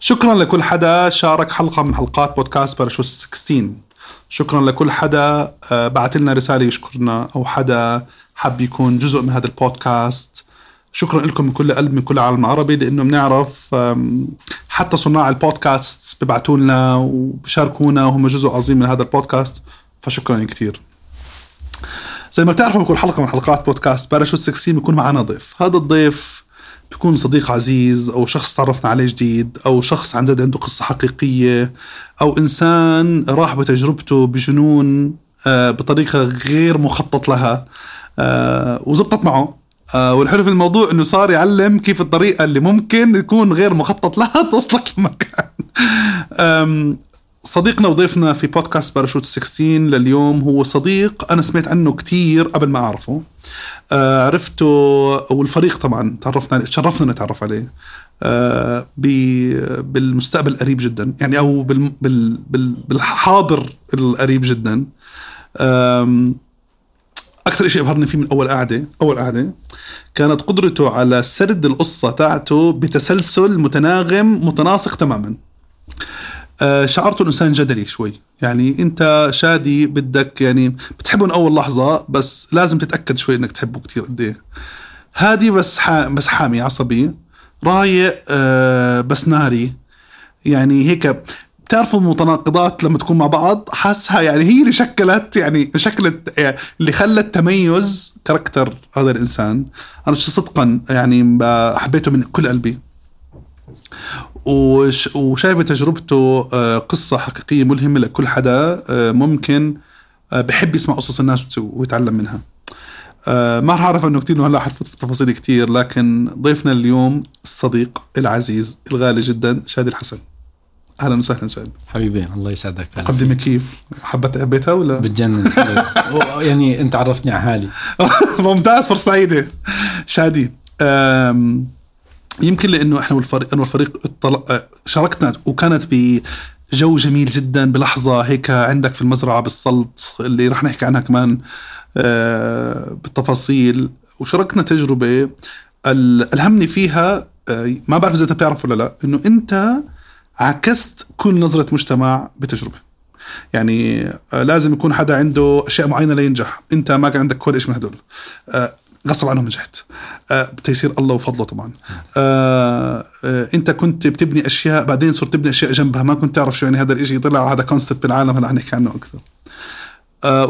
شكرا لكل حدا شارك حلقة من حلقات بودكاست باراشوت 16 شكرا لكل حدا آه، بعت لنا رسالة يشكرنا أو حدا حب يكون جزء من هذا البودكاست. شكرا لكم من كل قلب من كل العالم العربي لأنه بنعرف حتى صناع البودكاست ببعتوا لنا وبشاركونا وهم جزء عظيم من هذا البودكاست فشكرا كثير. زي ما بتعرفوا بكل حلقة من حلقات بودكاست باراشوت 16 بيكون معنا ضيف. هذا الضيف بيكون صديق عزيز أو شخص تعرفنا عليه جديد أو شخص عن جد عنده قصة حقيقية أو إنسان راح بتجربته بجنون آه، بطريقة غير مخطط لها آه، وزبطت معه. آه، والحلو في الموضوع إنه صار يعلم كيف الطريقة اللي ممكن يكون غير مخطط لها توصلك لمكان. صديقنا وضيفنا في بودكاست باراشوت 16 لليوم هو صديق أنا سمعت عنه كتير قبل ما أعرفه. آه، عرفته والفريق طبعا تعرفنا تشرفنا نتعرف عليه. آه، بالمستقبل القريب جدا. يعني أو بال- بال- بال- بالحاضر القريب جدا. أكثر شيء إبهرني فيه من أول قعدة أول قعدة كانت قدرته على سرد القصة تاعته بتسلسل متناغم متناسق تماما. آه، شعرته إنه إنسان جدلي شوي. يعني أنت شادي بدك يعني بتحبه من أول لحظة بس لازم تتأكد شوي إنك تحبه كتير قد إيه. هادي بس بس حامي عصبي رايق آه، بس ناري يعني هيك بتعرفوا المتناقضات لما تكون مع بعض؟ حاسها يعني هي اللي شكلت يعني شكلت يعني اللي خلت تميز كاركتر هذا الإنسان. أنا صدقا يعني حبيته من كل قلبي. وشايف بتجربته آه، قصة حقيقية ملهمة لكل حدا آه، ممكن آه، بحب يسمع قصص الناس ويتعلم منها ما راح أعرف إنه كثير هلا حنفوت في تفاصيل كثير لكن ضيفنا اليوم الصديق العزيز الغالي جدا شادي الحسن أهلا وسهلا شادي حبيبي الله يسعدك هلا. مقدمة كيف؟ حبت حبيتها ولا؟ بتجنن يعني أنت عرفتني على حالي ممتاز فرصة سعيدة شادي يمكن لأنه إحنا والفريق أنا والفريق أه، شاركنا وكانت بجو جميل جدا بلحظة هيك عندك في المزرعة بالسلط اللي رح نحكي عنها كمان أه، بالتفاصيل. وشاركنا تجربة ال- الهمني فيها أه، ما بعرف إذا أنت بتعرف ولا لا إنه أنت عكست كل نظرة مجتمع بتجربة. يعني آه، لازم يكون حدا عنده أشياء معينة لينجح. أنت ما كان عندك ولا شيء من هدول. آه، غصب عنهم نجحت آه، بتيسير الله وفضله طبعا. آه، آه، إنت كنت بتبني أشياء بعدين صرت تبني أشياء جنبها ما كنت تعرف شو يعني هذا الإشي طلع هذا كونسبت بالعالم هلا حنحكي عنه أكثر.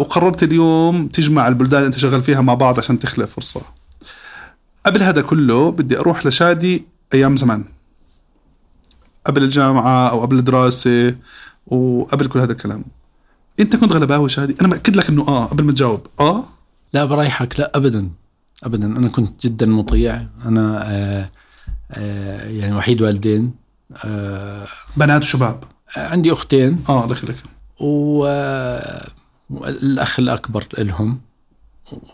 وقررت اليوم تجمع البلدان اللي أنت شغال فيها مع بعض عشان تخلق فرصة. قبل هذا كله بدي أروح لشادي أيام زمان. قبل الجامعة أو قبل الدراسة وقبل كل هذا الكلام. أنت كنت غلباوي شادي أنا مأكد لك إنه آه قبل ما تجاوب. آه؟ لا برايحك لا ابدا. ابدا. أنا كنت جدا مطيع. أنا آه آه يعني وحيد والدين. آه بنات وشباب. عندي أختين. آه و- والاخ الأكبر لهم.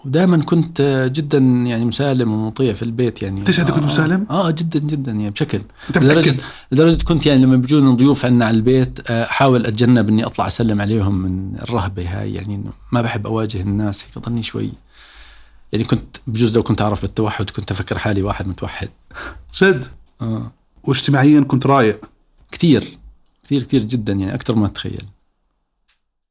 ودائما كنت جدا يعني مسالم ومطيع في البيت يعني. ليش أنت كنت آه، مسالم؟ آه جدا جدا يعني بشكل. أنت لدرجة لدرجة كنت يعني لما بيجونا ضيوف عندنا على البيت آه، أحاول أتجنب إني أطلع أسلم عليهم من الرهبة هاي. يعني إنه ما بحب أواجه الناس هيك ضلني شوي. يعني كنت بجوز لو كنت أعرف بالتوحد كنت أفكر حالي واحد متوحد. جد؟ آه. واجتماعيا كنت رايق. كثير كثير كثير جدا يعني أكثر ما تتخيل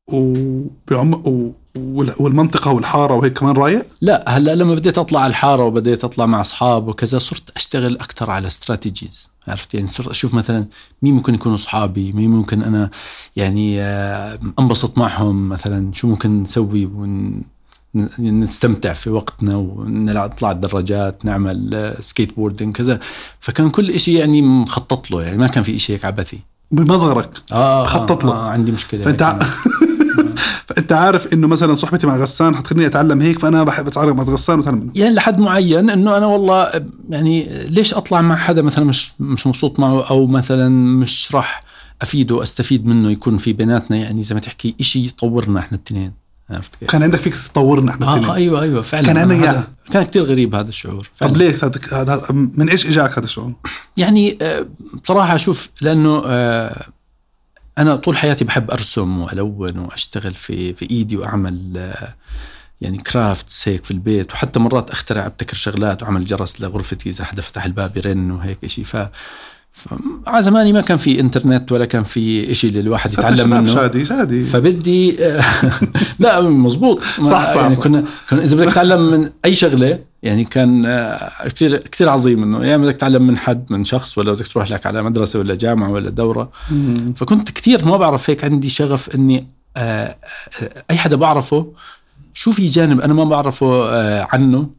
وبعم و... وال- والمنطقة والحارة وهيك كمان رايق؟ لا هلأ لما بديت أطلع على الحارة وبديت أطلع مع أصحاب وكذا صرت أشتغل أكثر على strategies عرفت؟ يعني صرت أشوف مثلا مين ممكن يكونوا أصحابي مين ممكن أنا يعني آه، أنبسط معهم مثلا شو ممكن نسوي ون نستمتع في وقتنا ونطلع الدراجات نعمل آه، skateboarding كذا. فكان كل إشي يعني مخطط له يعني ما كان في إشي هيك عبثي. بمظهرك. آه خطط آه له. آه عندي مشكلة فأنت ع... أنا. فأنت عارف إنه مثلا صحبتي مع غسان حتخليني أتعلم هيك فأنا بحب أتعرف مع غسان وأتعلم منه. يعني لحد معين إنه أنا والله يعني ليش أطلع مع حدا مثلا مش مش مبسوط معه أو مثلا مش راح أفيده أستفيد منه يكون في بيناتنا؟ يعني زي ما تحكي إشي يطورنا إحنا الاثنين عرفت كيف؟ كان عندك فكرة تطورنا إحنا آه, آه أيوه أيوه فعلا كان عندنا. هذا- كان كتير غريب هذا الشعور فعلا طب ليش هذا هذا من إيش إجاك هذا الشعور؟ يعني آه، بصراحة أشوف لأنه آه، أنا طول حياتي بحب أرسم وألون وأشتغل في في إيدي وأعمل آه، يعني كرافتس هيك في البيت وحتى مرات أخترع أبتكر شغلات وأعمل جرس لغرفتي إذا حدا فتح الباب يرن وهيك شيء ف على زماني ما كان في إنترنت ولا كان في شيء للواحد يتعلم منه. شادي شادي. فبدي لا مزبوط صح، صح، يعني صح. كنا كنا إذا بدك تتعلم من أي شغلة يعني كان آه، كثير كثير عظيم إنه يا إما بدك تتعلم من حد من شخص ولا بدك تروح لك على مدرسة ولا جامعة ولا دورة. فكنت كثير ما بعرف هيك عندي شغف إني آه، آه، أي حدا بعرفه شو في جانب أنا ما بعرفه آه، عنه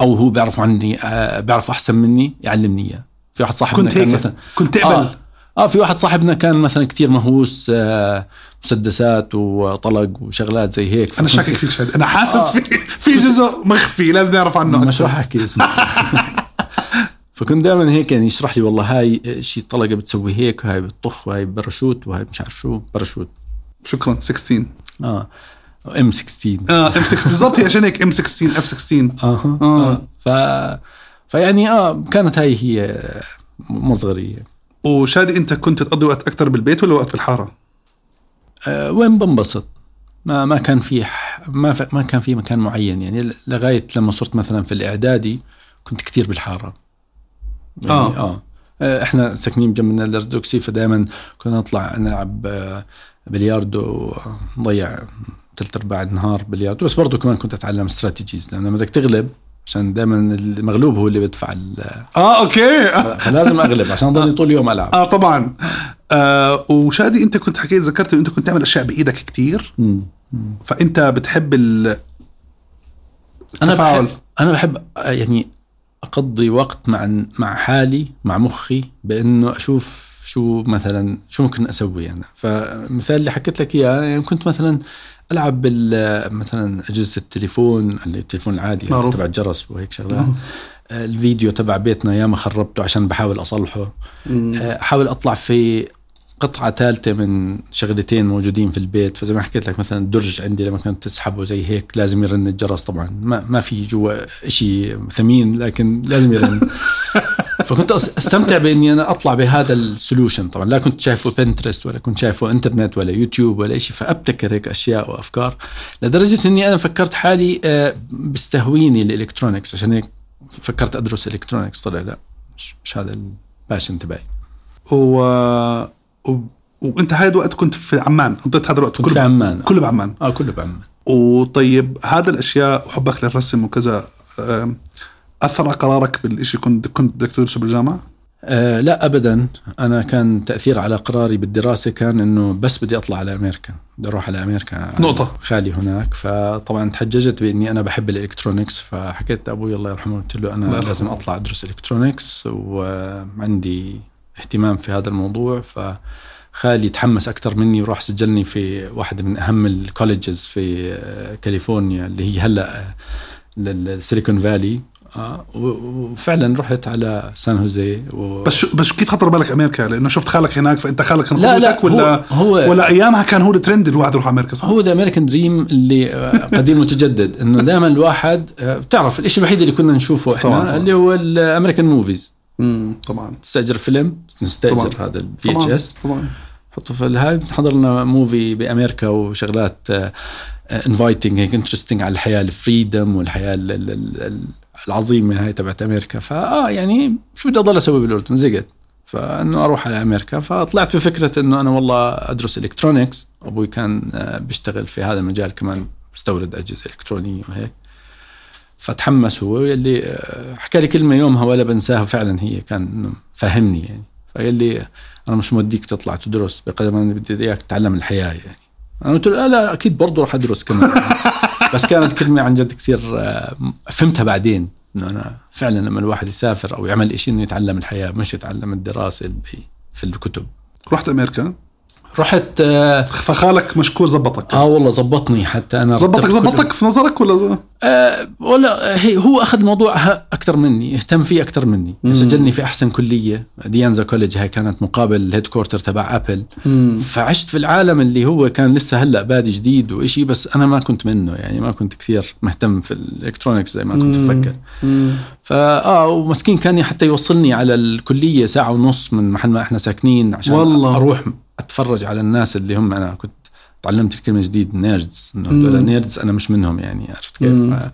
أو هو بيعرفه عني آه، بيعرفه أحسن مني يعلمني إياه. في واحد صاحبنا كنت كان هيك؟ مثلا كنت تقبل؟ آه. آه في واحد صاحبنا كان مثلا كتير مهووس آه مسدسات وطلق وشغلات زي هيك. أنا شاكك فيك شادي أنا حاسس آه. في في جزء مخفي لازم نعرف عنه مش. راح أحكي اسمه. فكنت دائما هيك يعني يشرح لي والله هاي شيء طلقة بتسوي هيك وهاي بتطخ وهاي باراشوت وهاي مش عارف شو باراشوت شكرا. 16 آه. إم 16 آه إم 6 بالضبط عشان هيك إم 16 اف 16 أها. آه. آه. ف فيعني آه كانت هاي هي مصغرية. وشادي أنت كنت تقضي وقت أكثر بالبيت ولا وقت بالحارة؟ آه وين بنبسط؟ ما ما كان في ح- ما ف- ما كان في مكان معين. يعني لغاية لما صرت مثلا في الإعدادي كنت كتير بالحارة. يعني آه. آه. آه، إحنا ساكنين جنب الارثوذكسي فدائما كنا نطلع نلعب آه، بلياردو ونضيع ثلث أرباع النهار بلياردو. بس برضه كمان كنت أتعلم strategies لأنه بدك تغلب عشان دائما المغلوب هو اللي بدفع ال- آه أوكي. آه, فلازم أغلب عشان ضلني طول اليوم ألعب. آه طبعا. آه وشادي أنت كنت حكيت ذكرت أنت كنت تعمل أشياء بإيدك كتير. مم. فأنت بتحب ال أنا التفاعل. بحب أنا بحب آه، يعني أقضي وقت مع مع حالي مع مخي بإنه أشوف شو مثلا شو ممكن أسوي أنا. فمثال اللي حكيت لك إياه يعني كنت مثلا ألعب بال مثلا أجهزة التليفون التليفون العادي يعني. تبع الجرس وهيك شغلات آه، الفيديو تبع بيتنا ياما خربته عشان بحاول أصلحه. آه، أحاول أطلع في قطعة ثالثة من شغلتين موجودين في البيت. فزي ما حكيت لك مثلا الدرج عندي لما كنت تسحبه زي هيك لازم يرن الجرس طبعا. ما ما في جوا شيء ثمين لكن لازم يرن. فكنت أستمتع بإني أنا أطلع بهذا ال solution طبعا. لا كنت شايفه بنترست ولا كنت شايفه انترنت ولا يوتيوب ولا شيء فأبتكر هيك أشياء وأفكار لدرجة إني أنا فكرت حالي آه، بيستهويني ال electronics. عشان هيك فكرت أدرس electronics طلع لا مش, مش هذا ال passion تبعي. و... و... وأنت هاي الوقت كنت في عمان قضيت هذا الوقت كنت كله؟ في عمان. كله بعمان؟ آه كله بعمان. وطيب هذا الأشياء وحبك للرسم وكذا أثر على قرارك بالشيء كنت كنت بدك تدرسه بالجامعة؟ آه لا ابدا أنا كان تأثير على قراري بالدراسة كان إنه بس بدي أطلع على أمريكا بدي أروح على أمريكا نقطة. خالي هناك فطبعا تحججت بإني أنا بحب ال electronics فحكيت لابوي الله يرحمه قلت له أنا يرحمه. لازم أطلع أدرس electronics وعندي اهتمام في هذا الموضوع فخالي تحمس أكثر مني وراح سجلني في واحدة من أهم ال colleges في كاليفورنيا اللي هي هلأ للسيليكون فالي وفعلا رحت على سان هوزي و... بس شو بس كيف خطر بالك أمريكا؟ لأنه شفت خالك هناك فأنت خالك كان لا لا ولا هو, هو ولا أيامها كان هو الترند الواحد يروح أمريكا صح؟ هو the American dream اللي آه، قديم وتجدد إنه دائما الواحد آه، بتعرف الشيء الوحيد اللي كنا نشوفه إحنا طبعاً، طبعاً. اللي هو ال American movies طبعا تستأجر فيلم نستأجر طبعاً. هذا ال VHS طبعا حطه في الهاي بنحضر لنا movie بأمريكا وشغلات inviting هيك interesting على الحياة ال freedom والحياة ال- ال- ال- العظيمه هاي تبعت أمريكا. فاه يعني شو بدي أضل أسوي بالأردن؟ زقت. فإنه أروح على أمريكا. فطلعت بفكرة إنه أنا والله أدرس electronics أبوي كان آه، بيشتغل في هذا المجال كمان بستورد أجهزة إلكترونية وهيك. فتحمس هو يلي آه، حكى لي كلمة يومها ولا بنساها فعلا هي كان فهمني يعني. فقال لي أنا مش موديك تطلع تدرس بقدر ما أنا بدي إياك تتعلم الحياة يعني. أنا قلت له لا, لا أكيد برضه راح أدرس كمان. بس كانت كلمة عن جد كثير آه، فهمتها بعدين إنه أنا فعلا لما الواحد يسافر أو يعمل شيء إنه يتعلم الحياة مش يتعلم الدراسة في الكتب. رحت أمريكا؟ رحت آه, فخالك مشكور زبطك. آه والله زبطني حتى أنا زبطك زبطك في نظرك ولا آه ولا هي هو أخذ الموضوع أكثر مني اهتم فيه أكثر مني. مم. سجلني في أحسن كلية De Anza College هاي كانت مقابل ال headquarter تبع Apple فعشت في العالم اللي هو كان لسه هلأ بادي جديد وإشي بس أنا ما كنت منه يعني ما كنت كثير مهتم في ال electronics زي ما كنت مم. فاه ومسكين كان حتى يوصلني على الكلية ساعة ونص من محل ما إحنا ساكنين عشان والله. أروح أتفرج على الناس اللي هم أنا كنت تعلمت الكلمة جديد nerds إنه nerds أنا مش منهم يعني عرفت كيف مم.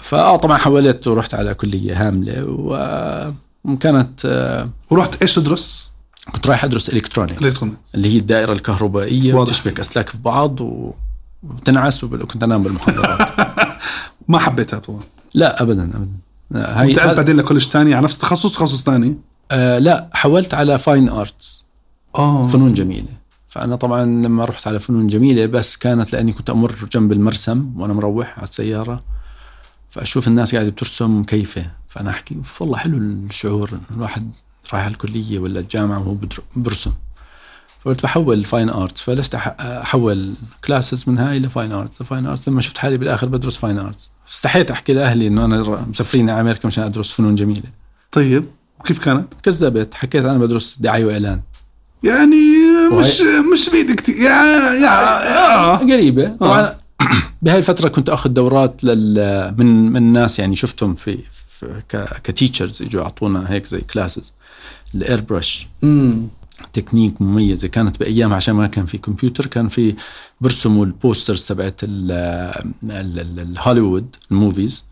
فاه طبعا حولت ورحت على كلية عاملة وكانت آه، ورحت إيش تدرس؟ كنت رايح أدرس electronics اللي هي الدائرة الكهربائية واضح. وتشبك أسلاك في بعض و... وتنعس وكنت أنام بالمحاضرات ما حبيتها طبعا لا ابدا ابدا هاي انتقلت هذا- بعدين ل college تاني على نفس التخصص تخصص تاني؟ آه لا حولت على fine arts. آه. فنون جميلة. فأنا طبعا لما رحت على فنون جميلة بس كانت لأني كنت أمر جنب المرسم وأنا مروح على السيارة فأشوف الناس قاعدة بترسم كيفه. فأنا أحكي "أوف، والله حلو الشعور الواحد رايح على الكلية ولا الجامعة وهو برسم فقلت بحول fine arts فلسه أحول classes من هاي ل fine arts. ل fine arts لما شفت حالي بالآخر بدرس fine arts. استحيت أحكي لأهلي إنه أنا مسافرين على أمريكا مشان أدرس فنون جميلة. طيب وكيف كانت؟ كذبت. حكيت أنا بدرس دعاية وإعلان. يعني مش مش بعيد كثير يا يا, يا. قريبة. طبعا بهاي الفترة كنت أخذ دورات لل من من ناس يعني شفتهم في, في ك ك teachers إجوا أعطونا هيك زي classes ال airbrush. technique مميزه كانت بأيام عشان ما كان في كمبيوتر كان في برسموا ال posters تبعت ال- ال- ال- ال Hollywood ال movies.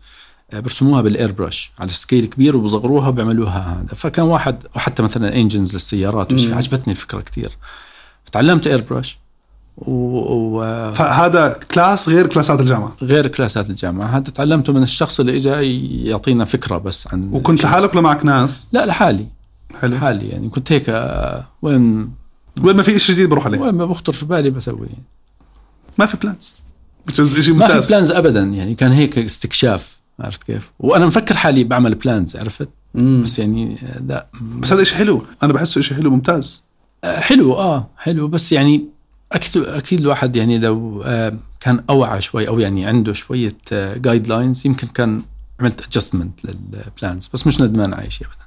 آه، برسموها بال airbrush على scale كبير وبصغروها وبيعملوها هذا. فكان واحد وحتى مثلا engines للسيارات. عجبتني الفكرة كثير فتعلمت airbrush و... فهذا class غير classات الجامعة؟ غير classات الجامعة. هذا تعلمته من الشخص اللي اجى يعطينا فكرة بس عن وكنت لحالك ولا معك ناس؟ لا لحالي. حلو. لحالي يعني. كنت هيك آه، وين؟ وين ما في شيء جديد بروح عليه؟ وين ما بخطر في بالي بسوي. ما في plans شيء ما في ممتاز. plans ابدا يعني. كان هيك استكشاف عرفت كيف؟ وأنا مفكر حالي بعمل plans عرفت؟ مم. بس يعني آه، لا. بس هذا شيء حلو. أنا بحسه شيء حلو ممتاز. آه، حلو آه حلو. بس يعني أكيد أكيد الواحد يعني لو كان أوعى شوي أو يعني عنده شوية guidelines يمكن كان عملت adjustment لل plans بس مش ندمان على شيء ابدا.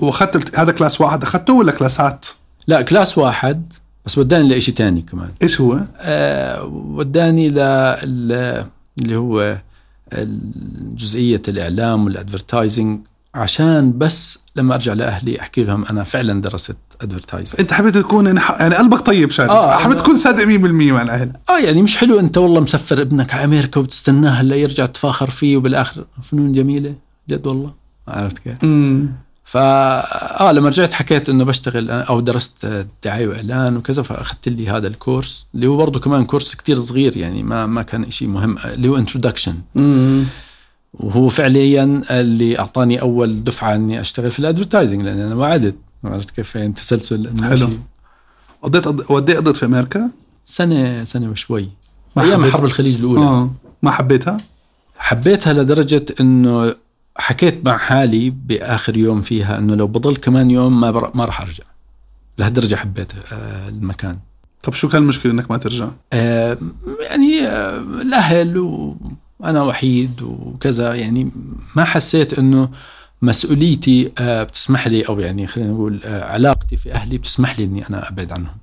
وأخذت هذا class واحد أخذته ولا كلاسات؟ لا class واحد بس وداني لإشي تاني كمان. إيش هو؟ آه وداني ل اللي هو جزئية الإعلام وال advertising عشان بس لما أرجع لأهلي أحكي لهم أنا فعلا درست advertising. أنت حبيت تكون يعني ح- قلبك طيب شادي. آه، حبيت تكون صادق 100% مع الأهل. آه يعني مش حلو أنت والله مسفر ابنك على أمريكا وبتستناه هلا يرجع تفاخر فيه وبالآخر. فنون جميلة جد والله. عرفت كيف؟ امم فا آه لما رجعت حكيت إنه بشتغل أو درست دعاية وإعلان وكذا فأخذت لي هذا ال course اللي هو برضه كمان course كتير صغير يعني ما ما كان شيء مهم اللي هو introduction وهو فعليا اللي أعطاني أول دفعة إني أشتغل في الادفرتايزنج لأن أنا وعدت. عرفت كيف؟ يعني تسلسل حلو. قضيت قد إيه قضيت في أمريكا؟ سنه سنة وشوي. أيام حرب الخليج الأولى. آه. ما حبيتها؟ حبيتها لدرجة إنه حكيت مع حالي بآخر يوم فيها إنه لو بضل كمان يوم ما بر... ما راح أرجع. لهالدرجة حبيت آه، المكان. طب شو كان المشكلة إنك ما ترجع؟ آه، يعني آه، الأهل وأنا وحيد وكذا يعني ما حسيت إنه مسؤوليتي آه، بتسمح لي أو يعني خلينا نقول آه، علاقتي في أهلي بتسمح لي إني أنا أبعد عنهم.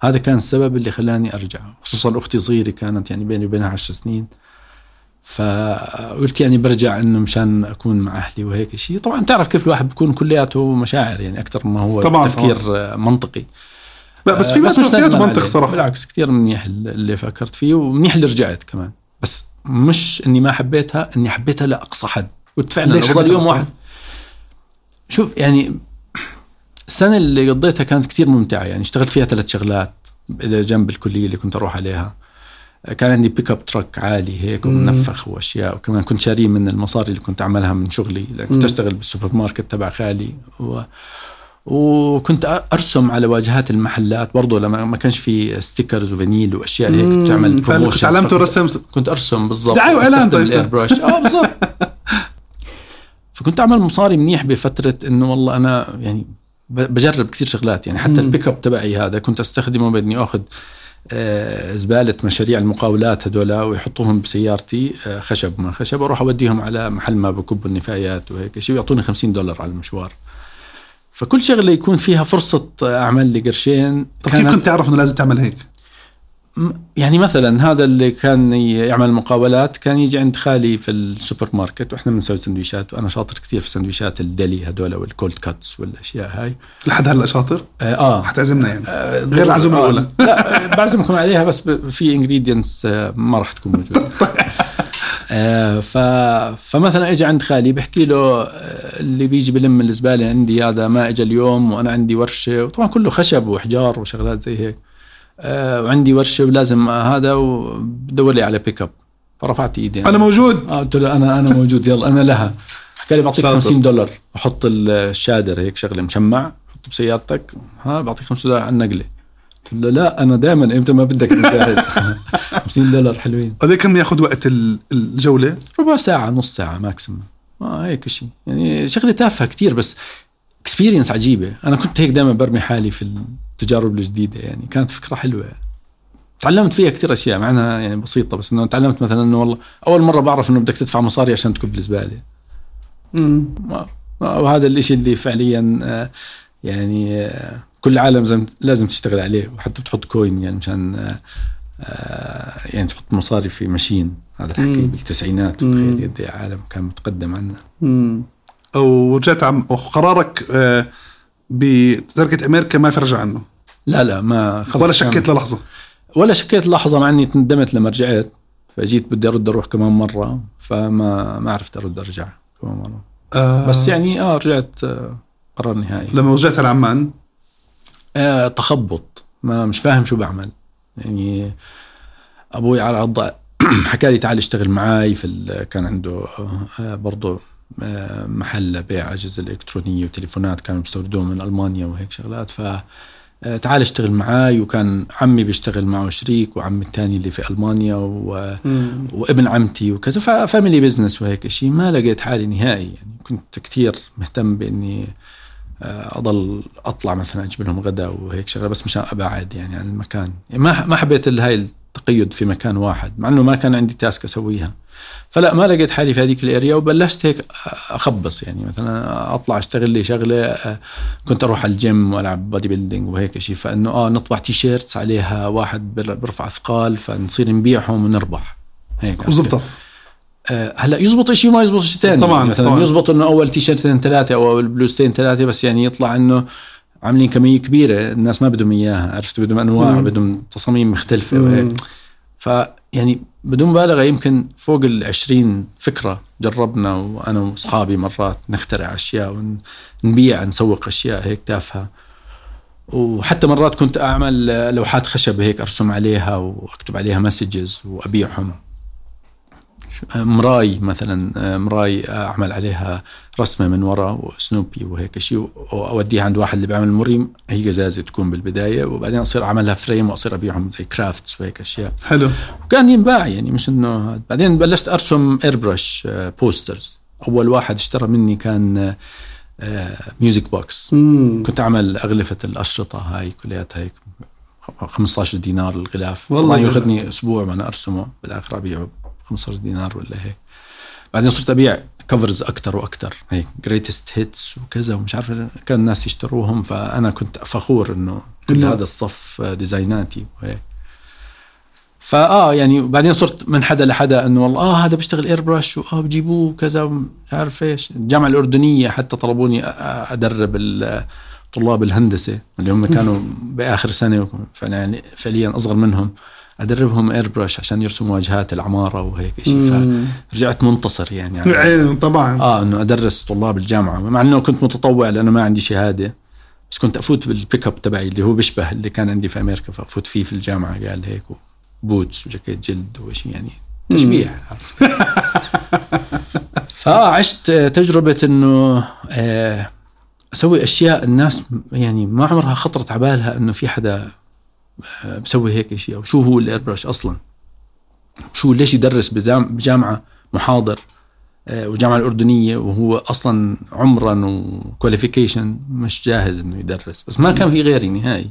هذا كان السبب اللي خلاني أرجع. خصوصا أختي صغيرة كانت يعني بيني وبينها عشر سنين. فقلت يعني برجع إنه مشان أكون مع أهلي وهيك شيء طبعا تعرف كيف الواحد بيكون كلياته مشاعر يعني أكثر ما هو طبعاً، تفكير آه، منطقي. لا بس في ناس مش فيها منطق. صراحة. بالعكس كثير منيح اللي فكرت فيه ومنيح اللي رجعت كمان. بس مش إني ما حبيتها إني حبيتها لأقصى حد. قلت فعلا ليش بضل يوم واحد شوف يعني السنة اللي قضيتها كانت كثير ممتعة. يعني اشتغلت فيها ثلاث شغلات إلى جنب الكلية اللي كنت أروح عليها. كان عندي pickup truck عالي هيك ومنفخ وأشياء وكمان كنت شاريه من المصاري اللي كنت أعملها من شغلي لأن كنت. أشتغل بالسوبر ماركت تبع خالي. و... وكنت أرسم على واجهات المحلات برضه لما ما كانش في stickers و vinyl وأشياء هيك كنت تعمل فكنت promotion تعلمته رسم. كنت أرسم بالضبط دعاية وإعلان أستخدم طيب. ال air آه بالضبط. فكنت أعمل مصاري منيح بفترة إنه والله أنا يعني بجرب كثير شغلات يعني حتى. البيك اب تبعي هذا كنت أستخدمه بإني آخذ زبالة مشاريع المقاولات هذول ويحطوهم بسيارتي آه، خشب ما خشب وأروح أوديهم على محل ما بكبوا النفايات وهيك شيء ويعطوني 50 دولار على المشوار فكل شغلة يكون فيها فرصة أعمل لي قرشين طب كيف كنت تعرف إنه لازم تعمل هيك؟ يعني مثلا هذا اللي كان يعمل مقاولات كان يجي عند خالي في السوبر ماركت وإحنا بنسوي سندويشات وأنا شاطر كثير في سندويشات ال deli هذول وال cold cuts والأشياء هاي لحد هلأ شاطر؟ آه, آه. حتعزمنا يعني آه، غير العزومة آه، الأولى. لا آه، بعزمكم عليها بس في ingredients ما راح تكون موجوده آه، ف... فمثلا اجى عند خالي بحكي له آه، اللي بيجي بلم الزبالة عندي هذا ما اجى اليوم وأنا عندي ورشة وطبعا كله خشب وحجار وشغلات زي هيك آه، وعندي ورشه ولازم هذا ودور لي على بيك اب فرفعت إيدي أنا موجود. آه قلت له أنا أنا موجود يلا أنا لها. حكى لي بعطيك شاطر. 50 دولار. أحط الشادر هيك شغلة مشمع حطه بسيارتك ها بعطيك 50 دولار على النقلة. قلت له لا أنا دائما إمتى ما بدك أنا جاهز 50 دولار حلوين. قد كم ياخذ وقت ال- الجولة؟ ربع ساعة نص ساعة maximum. آه هيك شيء يعني شغلة تافهة كتير بس experience عجيبة. أنا كنت هيك دائما برمي حالي في التجارب الجديدة يعني. كانت فكرة حلوة. تعلمت فيها كثير أشياء مع أنها يعني بسيطة بس إنه تعلمت مثلا إنه والله أول مرة بعرف إنه بدك تدفع مصاري عشان تكب ما- وهذا الإشي اللي فعليا آه، يعني آه، كل عالم لازم تشتغل عليه وحتى بتحط coin يعني مشان آه، يعني تحط مصاري في ماشين هذا الحكي. بالتسعينات. تخيل قد إيه عالم كان متقدم عنا أو رجعت عم وقرارك آه، بتركة أمريكا ما في رجع عنه. لا لا ما خلص ولا شكيت للحظة. ولا شكيت لحظه مع إني ندمت لما رجعت. فجيت بدي أرد أروح كمان مرة فما ما عرفت أرد أرجع كمان مرة. آه. بس يعني آه رجعت آه قرار نهائي. لما رجعت على عمان آه تخبط. ما مش فاهم شو بعمل. يعني أبوي على الضع حكى لي تعال اشتغل معاي في ال- كان عنده آه، برضه محل بيع أجهزة إلكترونية وتليفونات كانوا بيستوردوهم من ألمانيا وهيك شغلات ف آه، تعال اشتغل معاي وكان عمي بيشتغل معه شريك وعمي الثاني اللي في ألمانيا و... وابن عمتي وكذا ف family business وهيك شيء ما لقيت حالي نهائي يعني كنت كثير مهتم بإني آه، أضل أطلع مثلا أجيب لهم غدا وهيك شغلة بس مشان ابعد يعني عن المكان. يعني ما ما حبيت هاي التقيد في مكان واحد مع إنه ما كان عندي task أسويها. فلا ما لقيت حالي في هذيك ال area وبلشت هيك أخبص يعني. مثلا أطلع أشتغل لي شغلة آه، كنت أروح على الجيم وألعب body building وهيك شيء فإنه آه نطبع T-shirts عليها واحد برفع أثقال فنصير نبيعهم ونربح. هيك وزبطت. آه، هلأ يزبط شيء وما يزبط شيء ثاني طبعاً، مثلا طبعاً. يزبط إنه أول تيشيرتين ثلاثة أو أول بلوزتين ثلاثة بس يعني يطلع إنه عاملين كمية كبيرة الناس ما بدهم إياها عرفت؟ بدهم أنواع. بدهم تصاميم مختلفة. وهيك. فيعني بدون مبالغة يمكن فوق ال 20 فكرة جربنا وأنا وأصحابي مرات نخترع أشياء ونبيع نسوق أشياء هيك تافهة. وحتى مرات كنت أعمل لوحات خشب هيك أرسم عليها وأكتب عليها مسجز وأبيعهم. مراي مثلا مراي أعمل عليها رسمة من ورا وسنوبي وهيك شيء وأوديها عند واحد اللي بيعمل مريم هي قزازه تكون بالبداية وبعدين أصير أعملها frame وأصير أبيعهم زي crafts وهيك أشياء. حلو. وكان ينباع يعني مش إنه. بعدين بلشت أرسم airbrush posters أول واحد اشترى مني كان Music Box كنت أعمل أغلفة الأشرطة هاي كلياتها هيك 15 دينار الغلاف. والله. ياخذني أسبوع وأنا أرسمه بالآخر أبيعه. 15 دينار ولا هيك. بعدين صرت أبيع covers أكثر وأكثر هيك greatest hits وكذا ومش عارف كان الناس يشتروهم فأنا كنت فخور إنه كل هذا الصف designاتي وهيك. فآه يعني بعدين صرت من حدا لحدا إنه والله آه هذا بيشتغل airbrush واه بجيبوه وكذا مش عارف إيش. الجامعة الأردنية حتى طلبوني أدرب طلاب الهندسة اللي هم كانوا بآخر سنة يعني فعليا أصغر منهم. أدربهم airbrush عشان يرسموا واجهات العمارة وهيك شيء. فرجعت منتصر يعني عين طبعا. آه إنه أدرس طلاب الجامعة. مع إنه كنت متطوع لأنه ما عندي شهادة بس كنت أفوت بالبيك اب تبعي اللي هو بيشبه اللي كان عندي في أمريكا فأفوت فيه في الجامعة. قال هيك boots وجاكيت جلد وشيء يعني تشبيح فعشت تجربة إنه آه، أسوي أشياء الناس يعني ما عمرها خطرت على بالها إنه في حدا بسوي هيك شيء أو شو هو ال airbrush أصلا؟ شو ليش يدرس بجام- بجامعة محاضر آه، والجامعة الأردنية وهو أصلا عمرا و qualification مش جاهز إنه يدرس؟ بس ما كان في غيري نهائي.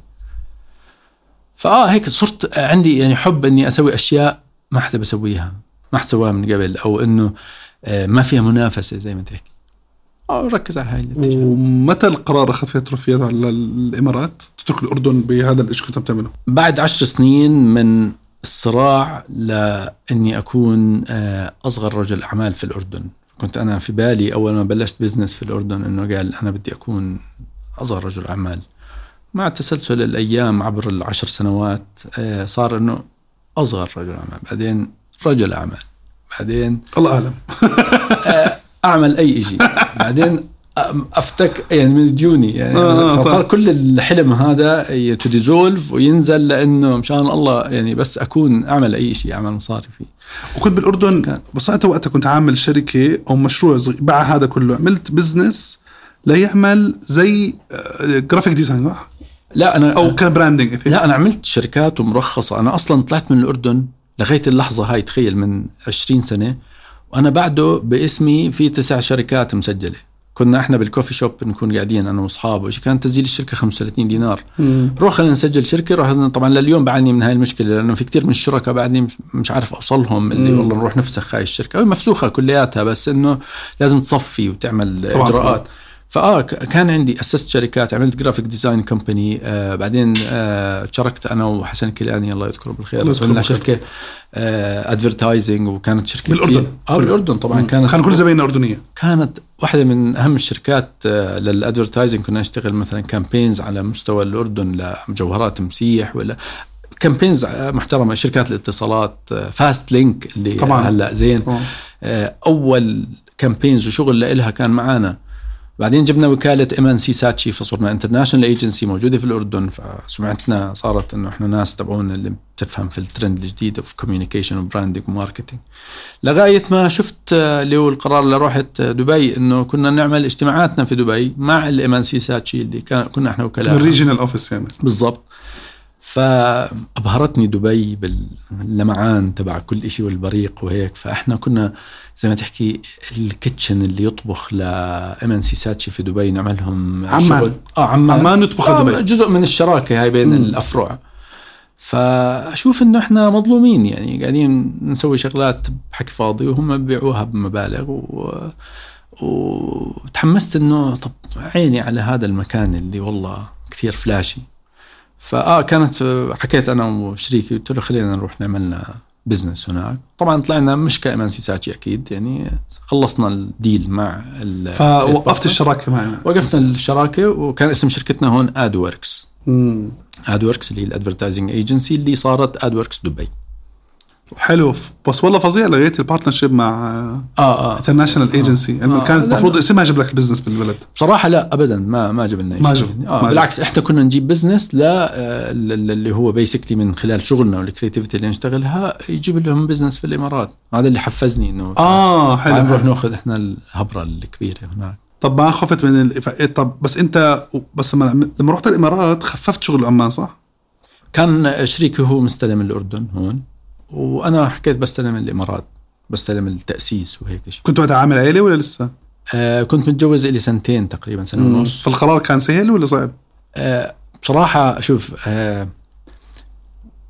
فآه هيك صرت عندي يعني حب إني أسوي أشياء ما حدا بسويها ما حدا سواها من قبل أو إنه آه، ما فيها منافسة زي ما تحكي. ركز على هاي الاتجاه ومتى القرار أخذ فيه تروفيات على الإمارات؟ تترك الأردن بهذا الشيء كنت عم تعمله بعد عشر سنين من الصراع لأني أكون آه، أصغر رجل أعمال في الأردن. كنت أنا في بالي أول ما بلشت بزنس في الأردن إنه قال أنا بدي أكون أصغر رجل أعمال. مع تسلسل الأيام عبر العشر سنوات آه، صار إنه أصغر رجل أعمال بعدين رجل أعمال بعدين الله أعلم. أعمل أي شيء بعدين أفتك يعني من ديوني يعني آه، آه، فصار. كل الحلم هذا to dissolve وينزل لأنه مشان الله يعني بس أكون أعمل أي شيء أعمل مصاري فيه وكنت بالأردن كان. بس انت وقتها كنت عامل شركة أو مشروع صغير بعد هذا كله عملت business ليعمل زي graphic design صح؟ لا أنا أو كان branding لا أنا عملت شركات ومرخصة أنا أصلا طلعت من الأردن لغاية اللحظة هاي تخيل من 20 سنة وأنا بعده باسمي في تسع شركات مسجلة. كنا إحنا بال coffee shop نكون قاعدين أنا واصحابه كان تسجيل الشركة؟ 35 دينار. روح خلينا نسجل شركة. روح طبعا لليوم بعاني من هاي المشكلة لأنه في كثير من الشركاء بعدني مش- عارف أوصلهم اللي مم. والله نروح نفسخ هاي الشركة. هي مفسوخة كلياتها بس إنه لازم تصفي وتعمل طبعاً، إجراءات. فآه كان عندي اسست شركات عملت graphic design company آه بعدين آه شاركت أنا وحسن الكيلاني الله يذكره بالخير عملنا. شركة آه advertising وكانت شركة بالأردن. كبيرة. آه بالأردن طبعا كانت كان كل زبايننا أردنية كانت واحدة من أهم الشركات آه، لل advertising كنا نشتغل مثلا campaigns على مستوى الأردن لمجوهرات مسيح ولا campaigns آه، محترمة شركات الاتصالات Fastlink اللي طبعاً. هلأ زين آه، أول campaigns وشغل لها كان معانا بعدين جبنا وكالة M&C Saatchi فصرنا international agency موجودة في الأردن فسمعتنا صارت إنه إحنا ناس تبعونا اللي بتفهم في الترند الجديد في communication و branding و marketing لغاية ما شفت آه، اللي هو القرار اللي رحت آه، دبي إنه كنا نعمل اجتماعاتنا في دبي مع ال M&C Saatchi اللي كان كنا إحنا وكلاء بال regional office يعني. بالضبط. فأبهرتني دبي باللمعان تبع كل شيء والبريق وهيك. فإحنا كنا زي ما تحكي ال kitchen اللي يطبخ ل M&C Saatchi في دبي نعملهم عمان. شغل. آه عمان. عمان يطبخ آه دبي جزء من الشراكة هاي بين مم. الأفرع. فأشوف إنه إحنا مظلومين يعني. قاعدين نسوي شغلات بحكي فاضي وهم ببيعوها بمبالغ و وتحمست إنه طب عيني على هذا المكان اللي والله كثير flashy فآه كانت آه، حكيت أنا وشريكي قلت له خلينا نروح نعملنا business هناك. طبعا طلعنا مش ك M&C Saatchi أكيد يعني خلصنا ال deal مع فوقفت الشراكة معي وقفنا الشراكة وكان اسم شركتنا هون Adworks. Adworks اللي هي ال advertising agency اللي صارت Adworks دبي. حلو. بس والله فظيع لقيت ال partnership مع آه آه. international agency يعني آه، كانت المفروض. اسمها يجيب لك ال business بالبلد. بصراحة لا ابدا. ما ما جبنا ما شيء. جب- آه ما بالعكس إحنا كنا نجيب business لا آه، ال- اللي هو basically من خلال شغلنا وال creativity اللي نشتغلها يجيب لهم business في الإمارات. هذا اللي حفزني إنه آه حلو, نروح. نأخذ إحنا الهبرة الكبيرة هناك. طب ما خفت من ال... ف- طب بس أنت بس لما لما رحت الإمارات خففت شغل عمان صح؟ كان شريكي هو مستلم الأردن هون. وأنا حكيت بستلم الإمارات بستلم التأسيس وهيك شيء. كنت وقتها عامل عيلة ولا لسه؟ آه كنت متجوز لي سنتين تقريبا سنة ونص. فالقرار كان سهل ولا صعب؟ آه، بصراحة شوف آه،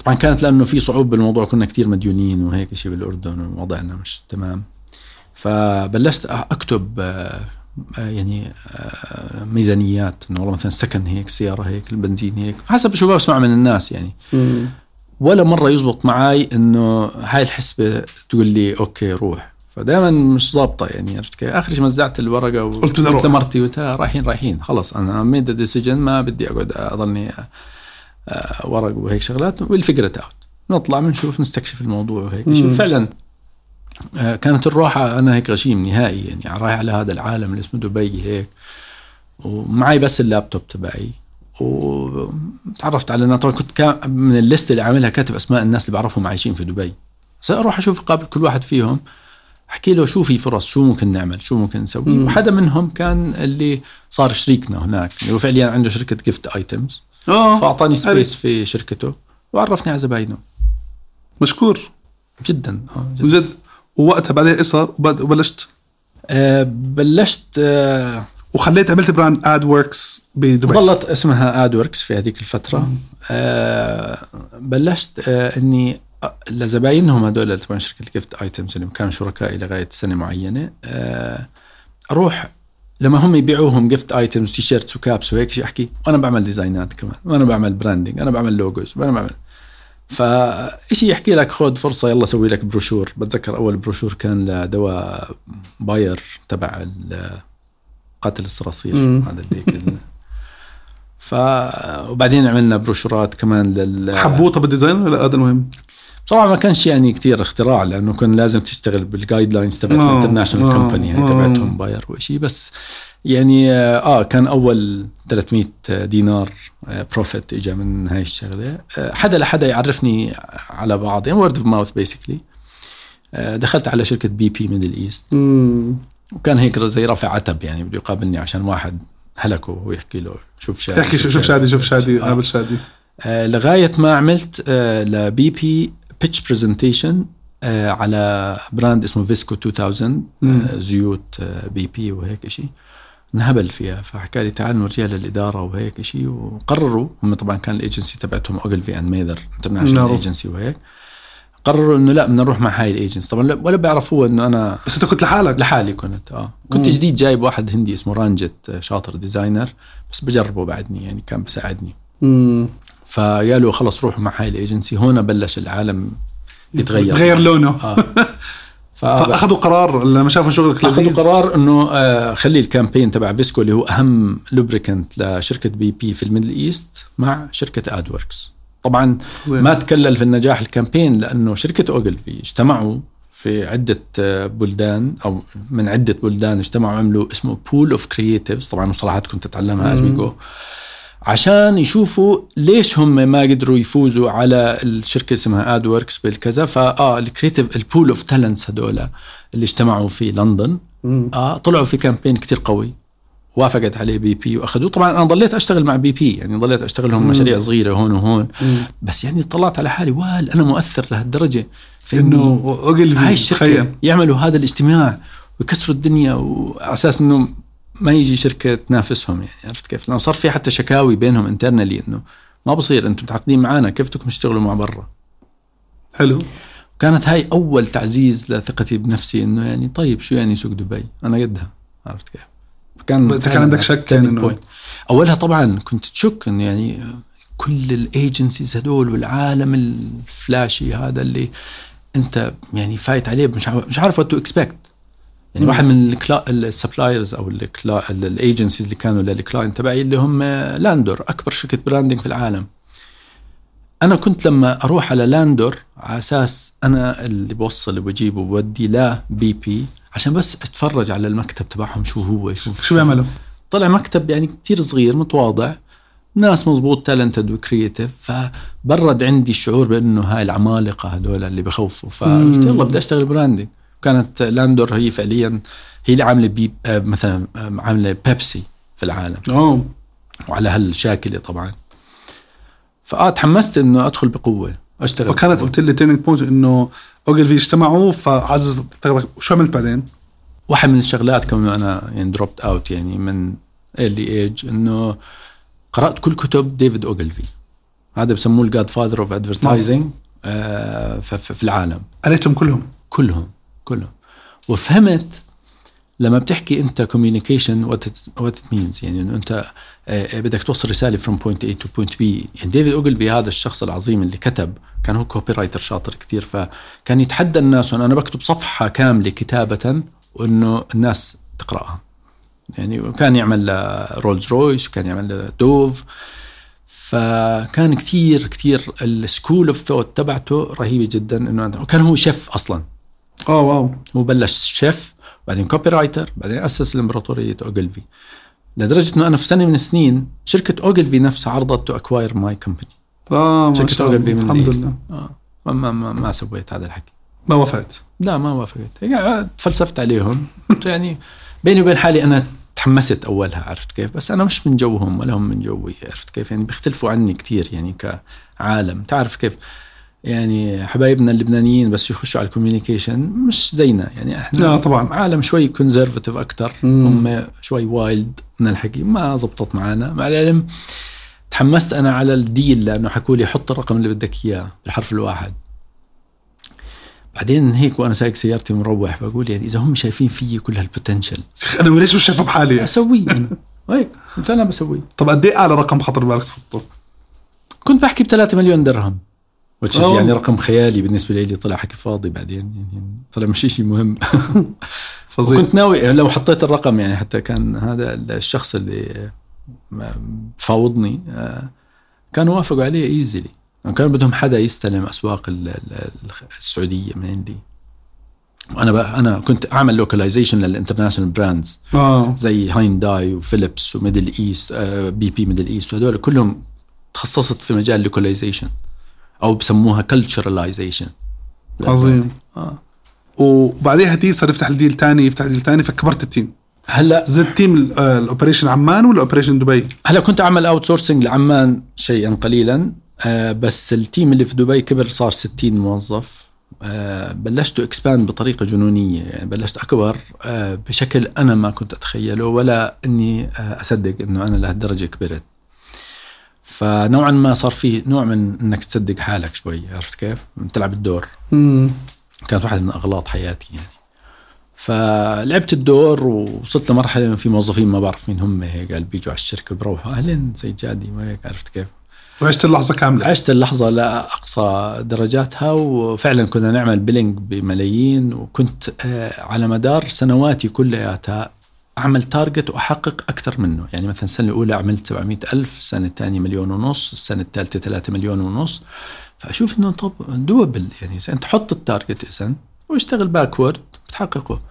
طبعا كانت لأنه في صعوبة بالموضوع كنا كتير مديونين وهيك شيء بالأردن ووضعنا مش تمام. فبلشت أكتب آه، آه، يعني آه، ميزانيات إنه والله مثلا السكن هيك السياره هيك البنزين هيك حسب شو بسمع من الناس يعني. ولا مرة يزبط معي إنه هاي الحسبة تقول لي okay روح. فدائما مش ظابطة يعني عرفت كيف؟ آخر شيء مزعت الورقة قلت بدي أروح. لمرتي قلت لها رايحين رايحين. خلص أنا made decision ما بدي أقعد اضلني آه، ورق وهيك شغلات. والفكرة out نطلع بنشوف نستكشف الموضوع وهيك. فعلا آه، كانت الروحة أنا هيك غشيم نهائي يعني. رايح على هذا العالم اللي اسمه دبي هيك. ومعي بس اللابتوب تبعي. وتعرفت على طبعا كنت من ال list اللي عاملها كاتب أسماء الناس اللي بعرفهم عايشين في دبي. سأروح أشوف اقابل كل واحد فيهم أحكي له شو في فرص شو ممكن نعمل شو ممكن نسوي. وحدا منهم كان اللي صار شريكنا هناك. اللي هو فعليا عنده شركة gift items آه فأعطاني. space في شركته وعرفني على زباينه. مشكور. جدا آه جدا. بجد ووقتها بعدين إيش صار؟ وبلشت؟ آه بلشت آه وخليت عملت brand Adworks بدبي. ظلت اسمها Adworks في هذيك الفترة. آه بلشت آه إني أ- لزباينهم هذول تبع شركه ال gift items اللي كانوا شركائي لغاية سنة معينة. آه أروح لما هم يبيعوهم gift items T-shirts و caps وهيك شيء أحكي وأنا بعمل designات كمان وأنا بعمل branding أنا بعمل logos وأنا بعمل. فإشي يحكي لك خذ فرصة يلا سوي لك بروشور بتذكر أول بروشور كان لدواء Bayer تبع قاتل الصراصير. هذا اللي ال- ف وبعدين عملنا brochureات كمان لل حبوه طب ال design ولا هذا المهم؟ طبعا ما كانش يعني كتير اختراع لأنه كان لازم تشتغل بال guidelines تبعت آه، ال international آه، company هي آه. تبعتهم Bayer وشيء بس يعني آه كان أول 300 دينار profit اجى من هاي الشغلة حدا لحدا يعرفني على بعض يعني word of mouth basically دخلت على شركة BP Middle East. وكان هيك زي رافع عتب يعني بده يقابلني عشان واحد هلكه ويحكي له شوف شادي احكي شوف شادي شوف شادي آه. قابل شادي آه، لغاية ما عملت آه، ل BP pitch presentation على brand اسمه Visco 2000 مم. آه، زيوت آه، BP وهيك شيء انهبل فيها فحكى لي تعال نورجيها للإدارة وهيك شيء وقرروا هم طبعا كان الإيجنسي تبعتهم Ogilvy & Mather International. agency وهيك قرروا إنه لا بدنا نروح مع هاي الايجنسي طبعا لا- ولا بيعرفوها إنه أنا بس أنت كنت لحالك. لحالي كنت آه. كنت مم. جديد جايب واحد هندي اسمه رانجت آه، شاطر designer بس بجربه بعدني يعني كان بساعدني مم. فقالوا خلص روحوا مع هاي الايجنسي هون بلش العالم يتغير. تغير لونه. ف- فأخذوا قرار لما شافوا شغلك أخذوا لذيذ قرار إنه آه خلي ال campaign تبع Visco اللي هو أهم lubricant لشركة BP في ال Middle East مع شركة Adworks طبعا زين. ما تكلل في النجاح ال campaign لأنه شركة Ogilvy اجتمعوا في عدة آه، بلدان أو من عدة بلدان اجتمعوا عملوا اسمه pool of creatives طبعا مصطلحات كنت تتعلمها as you go عشان يشوفوا ليش هم ما قدروا يفوزوا على الشركة اسمها Adworks بالكذا. فآه ال creative ال pool of talents هذول اللي اجتمعوا في لندن. مم. آه طلعوا في campaign كتير قوي. وافقت عليه BP وأخذوه طبعا أنا ضليت أشتغل مع BP يعني ضليت أشتغل لهم مشاريع صغيرة هون وهون مم. بس يعني طلعت على حالي وال أنا مؤثر لهالدرجة في انه Ogil هاي الشركة يعملوا هذا الاجتماع ويكسروا الدنيا وعلى أساس إنه ما يجي شركة تنافسهم يعني عرفت كيف؟ لأنه صار في حتى شكاوي بينهم internally إنه ما بصير أنتم متعاقدين معنا كيف بدكم تشتغلوا مع برا؟ حلو كانت هاي أول تعزيز لثقتي بنفسي إنه يعني طيب شو يعني سوق دبي؟ أنا قدها عرفت كيف؟ كان بس كان عندك شك يعني إنه- أولها طبعا كنت تشك انه يعني كل ال agencies هدول والعالم ال flashy هذا اللي أنت يعني فايت عليه مش عارف مش عارف what to expect يعني واحد من ال suppliers أو ال agencies اللي كانوا لل client تبعي اللي هم Landor أكبر شركة branding في العالم. أنا كنت لما أروح على Landor على أساس أنا اللي بوصل وبجيب وبودي ل BP عشان بس اتفرج على المكتب تبعهم شو هو شو شو بيعملوا؟ طلع مكتب يعني كتير صغير متواضع ناس مزبوط talented و creative فبرد عندي الشعور بأنه هاي العمالقة هدول اللي بخوفوا. فقلت يلا بدي أشتغل branding كانت Landor هي فعليا هي اللي عاملة BP آه، مثلا عاملة بيبسي في العالم. أوه. وعلى هالشاكلة طبعا. فآه تحمست إنه أدخل بقوة. أشتغل. فكانت. قلت لي turning point إنه Ogilvy اجتمعوا فعزز شو عملت بعدين؟ واحد من الشغلات كمان أنا يعني dropped out يعني من early age إنه قرأت كل كتب David Ogilvy هذا بسموه ال godfather of advertising في العالم. قريتهم كلهم؟ كلهم كلهم. وفهمت لما بتحكي انت communication what it means يعني إنه انت آه، بدك توصل رسالة from point A to point B يعني David Ogilvy هذا الشخص العظيم اللي كتب كان هو copywriter شاطر كثير فكان يتحدى الناس وأنه أنا بكتب صفحة كاملة كتابة وإنه الناس تقرأها. يعني وكان يعمل رولز رويس وكان يعمل Dove فكان كثير كثير ال school of thought تبعته رهيبة جدا إنه وكان هو شيف أصلا. آه wow. هو بلش شيف بعدين copywriter بعدين أسس الامبراطوريه Ogilvy لدرجة إنه أنا في سنة من السنين شركة Ogilvy نفسها عرضت to acquire my company آه ما شركة شاء الله. Ogilvy من الحمد. لله. آه. ما, ما, ما, ما سويت هذا الحكي. ما وافقت. لا ما وافقت. يعني تفلسفت عليهم. يعني بيني وبين حالي أنا تحمست أولها عرفت كيف؟ بس أنا مش من جوهم ولا هم من جوي عرفت كيف؟ يعني بيختلفوا عني كثير يعني كعالم. تعرف كيف؟ يعني حبايبنا اللبنانيين بس يخشوا على ال communication مش زينا. يعني إحنا لا طبعا. عالم شوي conservative أكثر. هم شوي wild من الحكي. ما زبطت معنا مع العلم تحمست أنا على ال deal لأنه حكوا لي حط الرقم اللي بدك إياه بالحرف الواحد. بعدين هيك وأنا سايق سيارتي مروح بقول يعني إذا هم شايفين فيي كل هال potential أنا ليش مش شايفه بحالي؟ اسويه أنا. هيك قلت أنا بسويه. طب قد إيه أعلى رقم خطر بالك تحطه؟ كنت بحكي ب 3 مليون درهم. أوه. يعني رقم خيالي بالنسبة لي طلع حكي فاضي بعدين يعني طلع مش شيء مهم. فظيع. وكنت ناوي لو حطيت الرقم يعني حتى كان هذا الشخص اللي فاوضني آه، كانوا وافقوا عليه easily كانوا بدهم حدا يستلم أسواق ال- ال- السعودية mainly وأنا بقى أنا كنت أعمل localization لل international brands آه. زي هاينداي وفيليبس و Middle East آه، BP Middle East وهدول كلهم تخصصت في مجال ال localization أو بسموها culturalization عظيم. آه. وبعديها دي صار يفتح ال deal تاني يفتح deal تاني فكبرت ال team. هلأ زدت team آه، ال operation عمان ولا operation دبي؟ هلأ كنت أعمل outsourcing لعمان شيئا قليلا آه، بس ال team اللي في دبي كبر صار 60 موظف. آه، بلشت expand بطريقة جنونية يعني بلشت أكبر آه، بشكل أنا ما كنت أتخيله ولا إني أصدق إنه أنا لهالدرجة كبرت. فنوعا ما صار في نوع من إنك تصدق حالك شوي عرفت كيف؟ تلعب الدور. امم كانت واحدة من أغلاط حياتي يعني. فلعبت الدور ووصلت لمرحلة إنه في موظفين ما بعرف مين هم هيك قال بيجوا على الشركة بروحوا أهلين زي جادي وهيك عرفت كيف؟ وعشت اللحظة كاملة. عشت اللحظة لأقصى درجاتها وفعلا كنا نعمل بيلينج بملايين وكنت آه، على مدار سنواتي كلياتها أعمل target وأحقق أكثر منه. يعني مثلا السنة الأولى عملت 700 ألف السنة الثانية مليون ونص السنة الثالثة 3 مليون ونص. فأشوف إنه طب double يعني إذا أنت حط ال target إذا واشتغل backward بتحققه.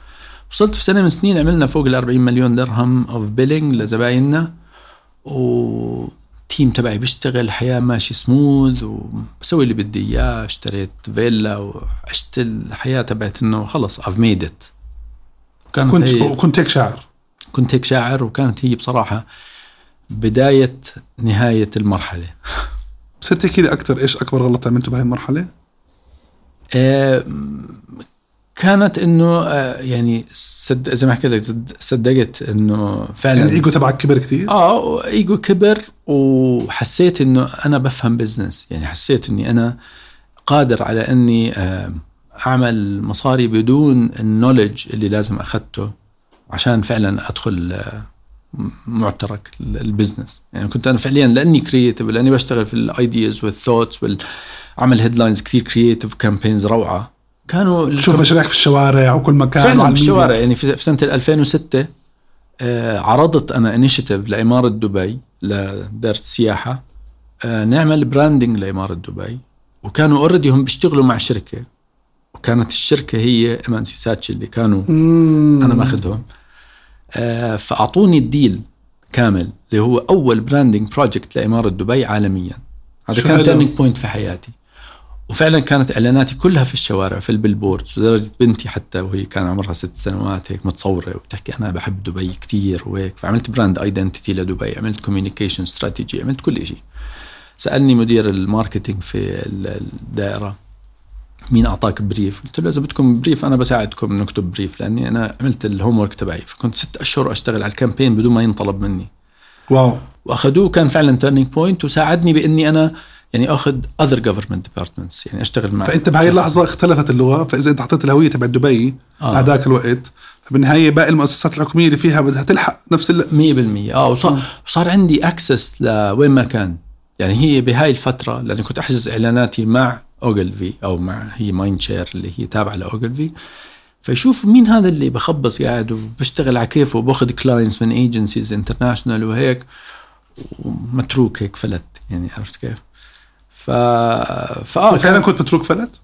وصلت في سنة من السنين عملنا فوق ال 40 مليون درهم of billing لزبايننا. و team تبعي بيشتغل حياة ماشي سموث وبسوي اللي بدي إياه. اشتريت فيلا وعشت الحياة تبعت إنه خلص I've made it. كنت هي كنت هيك شاعر. كنت هيك شاعر وكانت هي بصراحة بداية نهاية المرحلة بصير تحكي لي أكثر إيش أكبر غلط عملته بهاي المرحلة؟ آه، كانت إنه آه، يعني صد زي ما حكيت لك صد- صدقت إنه فعلا يعني الايجو تبعك كبر كثير؟ آه إيجو كبر وحسيت إنه أنا بفهم business يعني حسيت إني أنا قادر على إني آه، أعمل مصاري بدون ال knowledge اللي لازم اخذته عشان فعلا أدخل آه، معترك ال business يعني كنت أنا فعليا لأني creative لأني بشتغل في ال ideas وال thoughts والعمل headlines كثير creative campaigns روعة. كانوا تشوف مشاريعك في الشوارع وكل مكان فعلا الميديا. بالشوارع يعني في في سنة 2006 آه، عرضت أنا initiative لإمارة دبي لدار السياحه آه، نعمل branding لإمارة دبي. وكانوا already هم بيشتغلوا مع شركة. وكانت الشركة هي M&C Saatchi اللي كانوا مم. أنا ماخذهم. فأعطوني ال deal كامل اللي هو أول branding project لإمارة دبي عالميا. هذا كان. turning point في حياتي. وفعلا كانت إعلاناتي كلها في الشوارع في ال billboards لدرجة بنتي حتى وهي كان عمرها ست سنوات هيك متصورة وبتحكي أنا بحب دبي كتير وهيك. فعملت brand identity لدبي عملت communication strategy عملت كل شيء سألني مدير ال marketing في الدائرة مين أعطاك brief؟ قلت له إذا بدكم brief أنا بساعدكم نكتب بريف لأني أنا عملت ال homework تبعي. فكنت ست أشهر أشتغل على ال campaign بدون ما ينطلب مني. wow. وأخذوه كان فعلا turning point وساعدني بإني أنا يعني أخذ other government departments يعني أشتغل مع فأنت بهاي اللحظة اختلفت اللغة فإذا أنت حطيت الهوية تبع دبي آه. هذاك الوقت فبالنهاية باقي المؤسسات الحكومية اللي فيها بدها تلحق نفس ال... 100% آه وصار, وصار عندي access لوين ما كان. يعني هي بهاي الفترة لأني كنت أحجز إعلاناتي مع Ogilvy أو مع هي Mindshare اللي هي تابعة ل Ogilvy فيشوف مين هذا اللي بخبص قاعد وبشتغل على كيفه وباخذ clients من agencies international وهيك. ومتروك هيك فلت يعني عرفت كيف؟ ف فاه فعلا كنت متروك فلت؟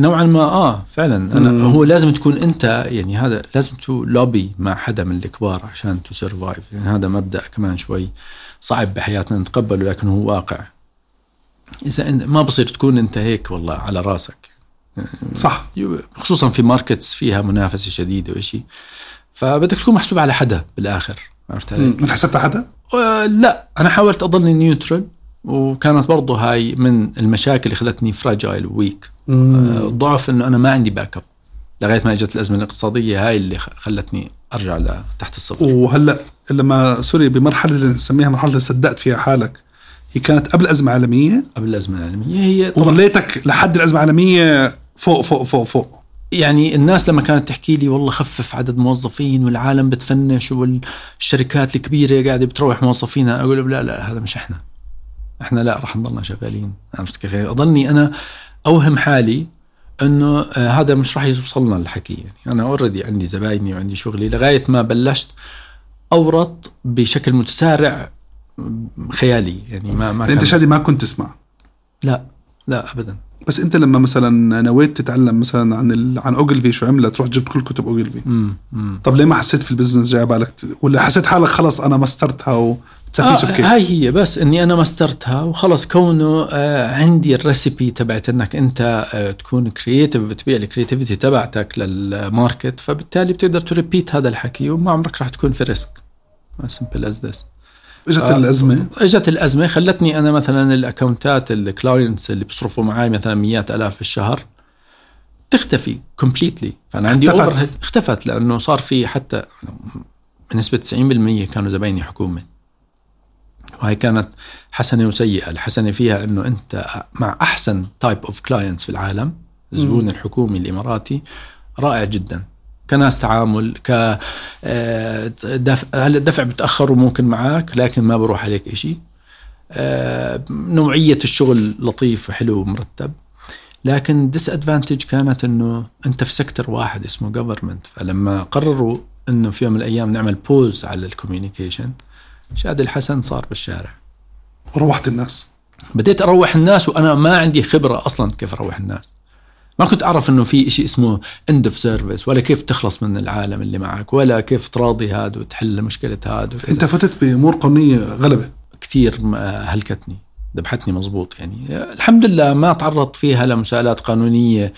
نوعا ما آه فعلا. أنا مم. هو لازم تكون أنت يعني هذا لازم to lobby مع حدا من الكبار عشان to survive يعني هذا مبدأ كمان شوي صعب بحياتنا نتقبله لكن هو واقع. اذا ما بصير تكون أنت هيك والله على راسك. صح. خصوصا في markets فيها منافسة شديدة وشيء فبدك تكون محسوب على حدا بالآخر. عرفت علي؟ مم. حسبت حدا؟ لا. أنا حاولت أضلني neutral وكانت برضه هاي من المشاكل اللي خلتني fragile weak آه، ضعف إنه أنا ما عندي backup لغاية ما إجت الأزمة الاقتصادية هاي اللي خلتني أرجع لتحت الصفر. وهلأ لما sorry بمرحلة اللي نسميها مرحلة صدقت فيها حالك. هي كانت قبل ازمه عالميه قبل الأزمة العالمية هي وظليتك لحد الأزمة العالمية فوق فوق فوق فوق. يعني الناس لما كانت تحكي لي والله خفف عدد موظفين والعالم بتفنش والشركات الكبيرة قاعدة بتروح موظفينها أقول لهم لا لا هذا مش إحنا. إحنا لا رح نضلنا شغالين. عرفت كيف؟ اضلني أنا أوهم حالي إنه آه، هذا مش رح يوصلنا الحكي يعني أنا already عندي زبايني وعندي شغلي لغاية ما بلشت أورط بشكل متسارع خيالي يعني ما ما أنت شادي ما كنت تسمع. لا لا ابدا. بس أنت لما مثلا نويت تتعلم مثلا عن ال... عن أوجلفي شو عملت رحت جبت كل كتب أوجلفي. طب ليه ما حسيت في ال business جاي بالك ولا حسيت حالك خلاص أنا mastered ها و آه هاي هي بس إني أنا mastered ها وخلص كونه آه عندي ال recipe تبعت إنك أنت آه تكون creative وتبيع ال creativity تبعتك لل market فبالتالي بتقدر t repeat هذا الحكي وما عمرك راح تكون في risk Simple as this إجت آه. الأزمة؟ إجت الأزمة. خلتني أنا مثلا ال account ات ال clients اللي بيصرفوا معي مثلا مئات آلاف في الشهر تختفي completely فأنا عندي اختفت. اختفت لأنه صار في حتى بنسبة 90% كانوا زبايني حكومة. وهي كانت حسنة وسيئة. الحسنة فيها إنه أنت مع أحسن type of clients في العالم الزبون الحكومي الإماراتي رائع جدا. كناس تعامل ك آه، دفع هلا الدفع بتأخر ممكن معك لكن ما بروح عليك إشي. آه، نوعية الشغل لطيف وحلو ومرتب. لكن disadvantage كانت إنه أنت في sector واحد اسمه government فلما قرروا إنه في يوم من الأيام نعمل pause على ال communication شادي الحسن صار بالشارع. روحت الناس. بديت أروح الناس وأنا ما عندي خبرة أصلا كيف أروح الناس. ما كنت أعرف إنه في شيء اسمه end of service ولا كيف تخلص من العالم اللي معك ولا كيف تراضي هذا وتحل مشكلة هذا. أنت فتت بأمور قانونية غلبة كثير هلكتني ذبحتني مزبوط يعني الحمد لله ما تعرضت فيها لمساءلات قانونية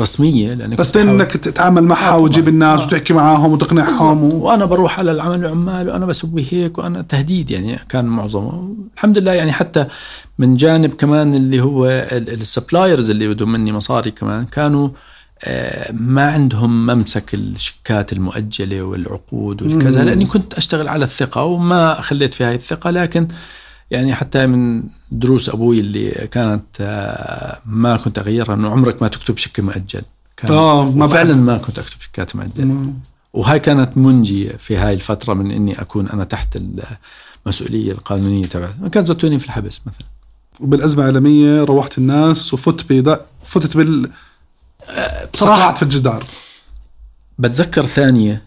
رسمية لاني بس بين انك تتعامل معها آه، وتجيب. الناس آه. وتحكي معاهم وتقنعهم و... وأنا بروح على العمل العمال وأنا بسوي هيك وأنا تهديد يعني كان معظمه الحمد لله يعني حتى من جانب كمان اللي هو ال suppliers اللي بدهم مني مصاري كمان كانوا آه، ما عندهم ممسك الشيكات المؤجلة والعقود والكذا. لأني كنت أشتغل على الثقة وما خليت في هاي الثقة لكن يعني حتى من دروس أبوي اللي كانت آه، ما كنت أغيرها انه عمرك ما تكتب شيك مؤجل. آه ما فعلا. ما كنت أكتب شيكات مؤجله مم. وهاي كانت منجية في هاي الفترة من إني أكون أنا تحت المسؤولية القانونية تبعتي كان زتوني في الحبس مثلا. وبالأزمة العالمية روحت الناس وفت بض... فتت بال بصراحة في الجدار. بتذكر ثانية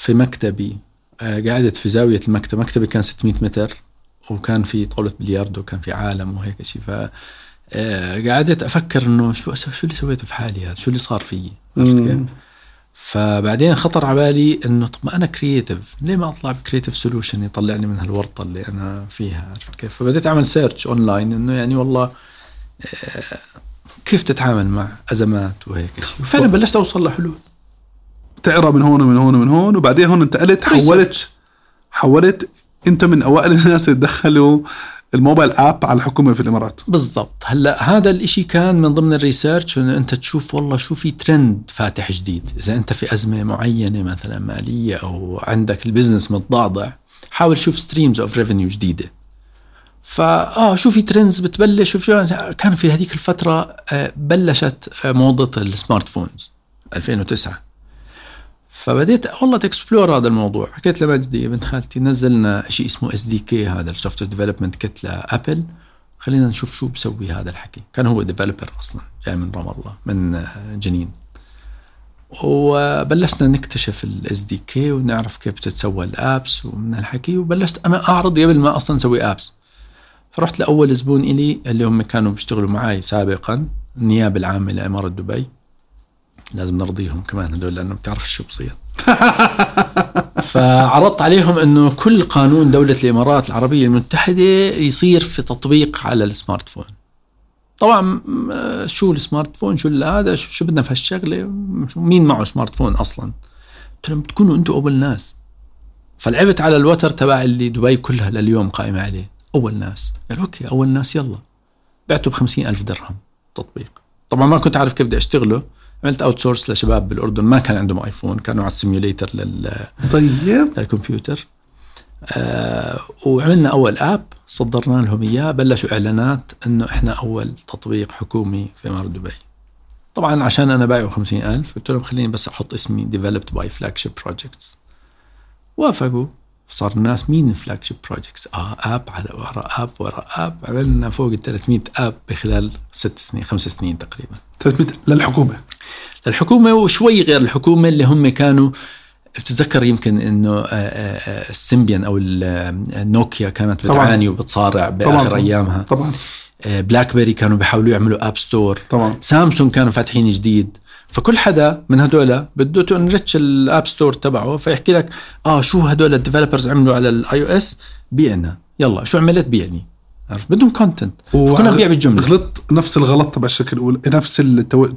في مكتبي آه، قعدت في زاوية المكتب. مكتبي كان 600 متر. وكان في طاولة بلياردو وكان في عالم وهيك شيء ف آه، قعدت أفكر إنه شو أسوي شو اللي سويته في حالي هذا؟ شو اللي صار فيي؟ عرفت كيف؟ فبعدين خطر على بالي إنه طب ما أنا creative ليه ما أطلع ب creative solution يطلعني من هالورطة اللي أنا فيها؟ عرفت كيف؟ فبديت أعمل search online إنه يعني والله آه، كيف تتعامل مع أزمات وهيك شيء وفعلا بلشت أوصل لحلول. تقرأ من هون ومن هون ومن هون وبعدين هون انتقلت. حولت حولت انت من اوائل الناس اللي دخلوا ال mobile app على الحكومة في الإمارات. بالضبط. هلا هذا الإشي كان من ضمن ال research إنه أنت تشوف والله شو في ترند فاتح جديد. إذا أنت في أزمة معينة مثلا مالية أو عندك ال business متضعضع حاول شوف streams of revenue جديدة. فاه شو في trends بتبلش؟ وفي كان في هذيك الفترة آه، بلشت آه، موضة ال smart phones 2009 فبديت والله t explore هذا الموضوع. حكيت لمجدي ابن خالتي نزلنا شيء اسمه SDK هذا ال soft development kit ل Apple خلينا نشوف شو بسوي هذا الحكي. كان هو developer أصلا جاي من رام الله من جنين. وبلشنا نكتشف ال SDK ونعرف كيف بتتسوى ال apps ومن الحكي وبلشت أنا أعرض قبل ما أصلا أسوي apps فرحت لأول زبون إلي اللي هم كانوا بيشتغلوا معي سابقا النيابة العامة لإمارة دبي. لازم نرضيهم كمان هدول لأنه بتعرف شو بصير. فعرضت عليهم إنه كل قانون دولة الإمارات العربية المتحدة يصير في تطبيق على ال smart phone طبعا آه، شو ال smart phone شو هذا شو, بدنا في هالشغلة؟ مين معه smart phone أصلا؟ قلت لهم بتكونوا أنتم أول ناس. فلعبت على الوتر تبع اللي دبي كلها لليوم قائمة عليه. أول ناس. قال okay أول ناس يلا. بعته ب ألف درهم تطبيق. طبعا ما كنت عارف كيف بدي أشتغله. عملت outsource لشباب بالأردن ما كان عندهم ايفون كانوا على ال simulator لل طيب. الكمبيوتر آه وعملنا أول app صدرنا لهم إياه بلشوا إعلانات أنه إحنا أول تطبيق حكومي في إمارة دبي. طبعا عشان أنا بايعه خمسين ألف قلت لهم خليني بس أحط اسمي developed by flagship projects. وافقوا. صار الناس مين Flagship Projects آه app على وراء app وراء app عملنا فوق ال 300 app بخلال ست سنين خمس سنين تقريبا. 300 للحكومة. الحكومة وشوي غير الحكومة اللي هم كانوا بتتذكر يمكن إنه آه، آه، آه، السيمبيان أو ال- النوكيا كانت. بتعاني وبتصارع بآخر طبعاً. أيامها. طبعا. بلاك بيري كانوا بيحاولوا يعملوا app store طبعا. سامسونج كانوا فاتحين جديد. فكل حدا من هدول بده to enrich ال app store تبعه فيحكي لك آه شو هدول ال developers عملوا على ال iOS بيعنا. يلا شو عملت؟ بيعني. عرفت؟ بدهم content كنا نبيع بالجملة. غلطت نفس الغلط تبع الشركة الأولى نفس التو...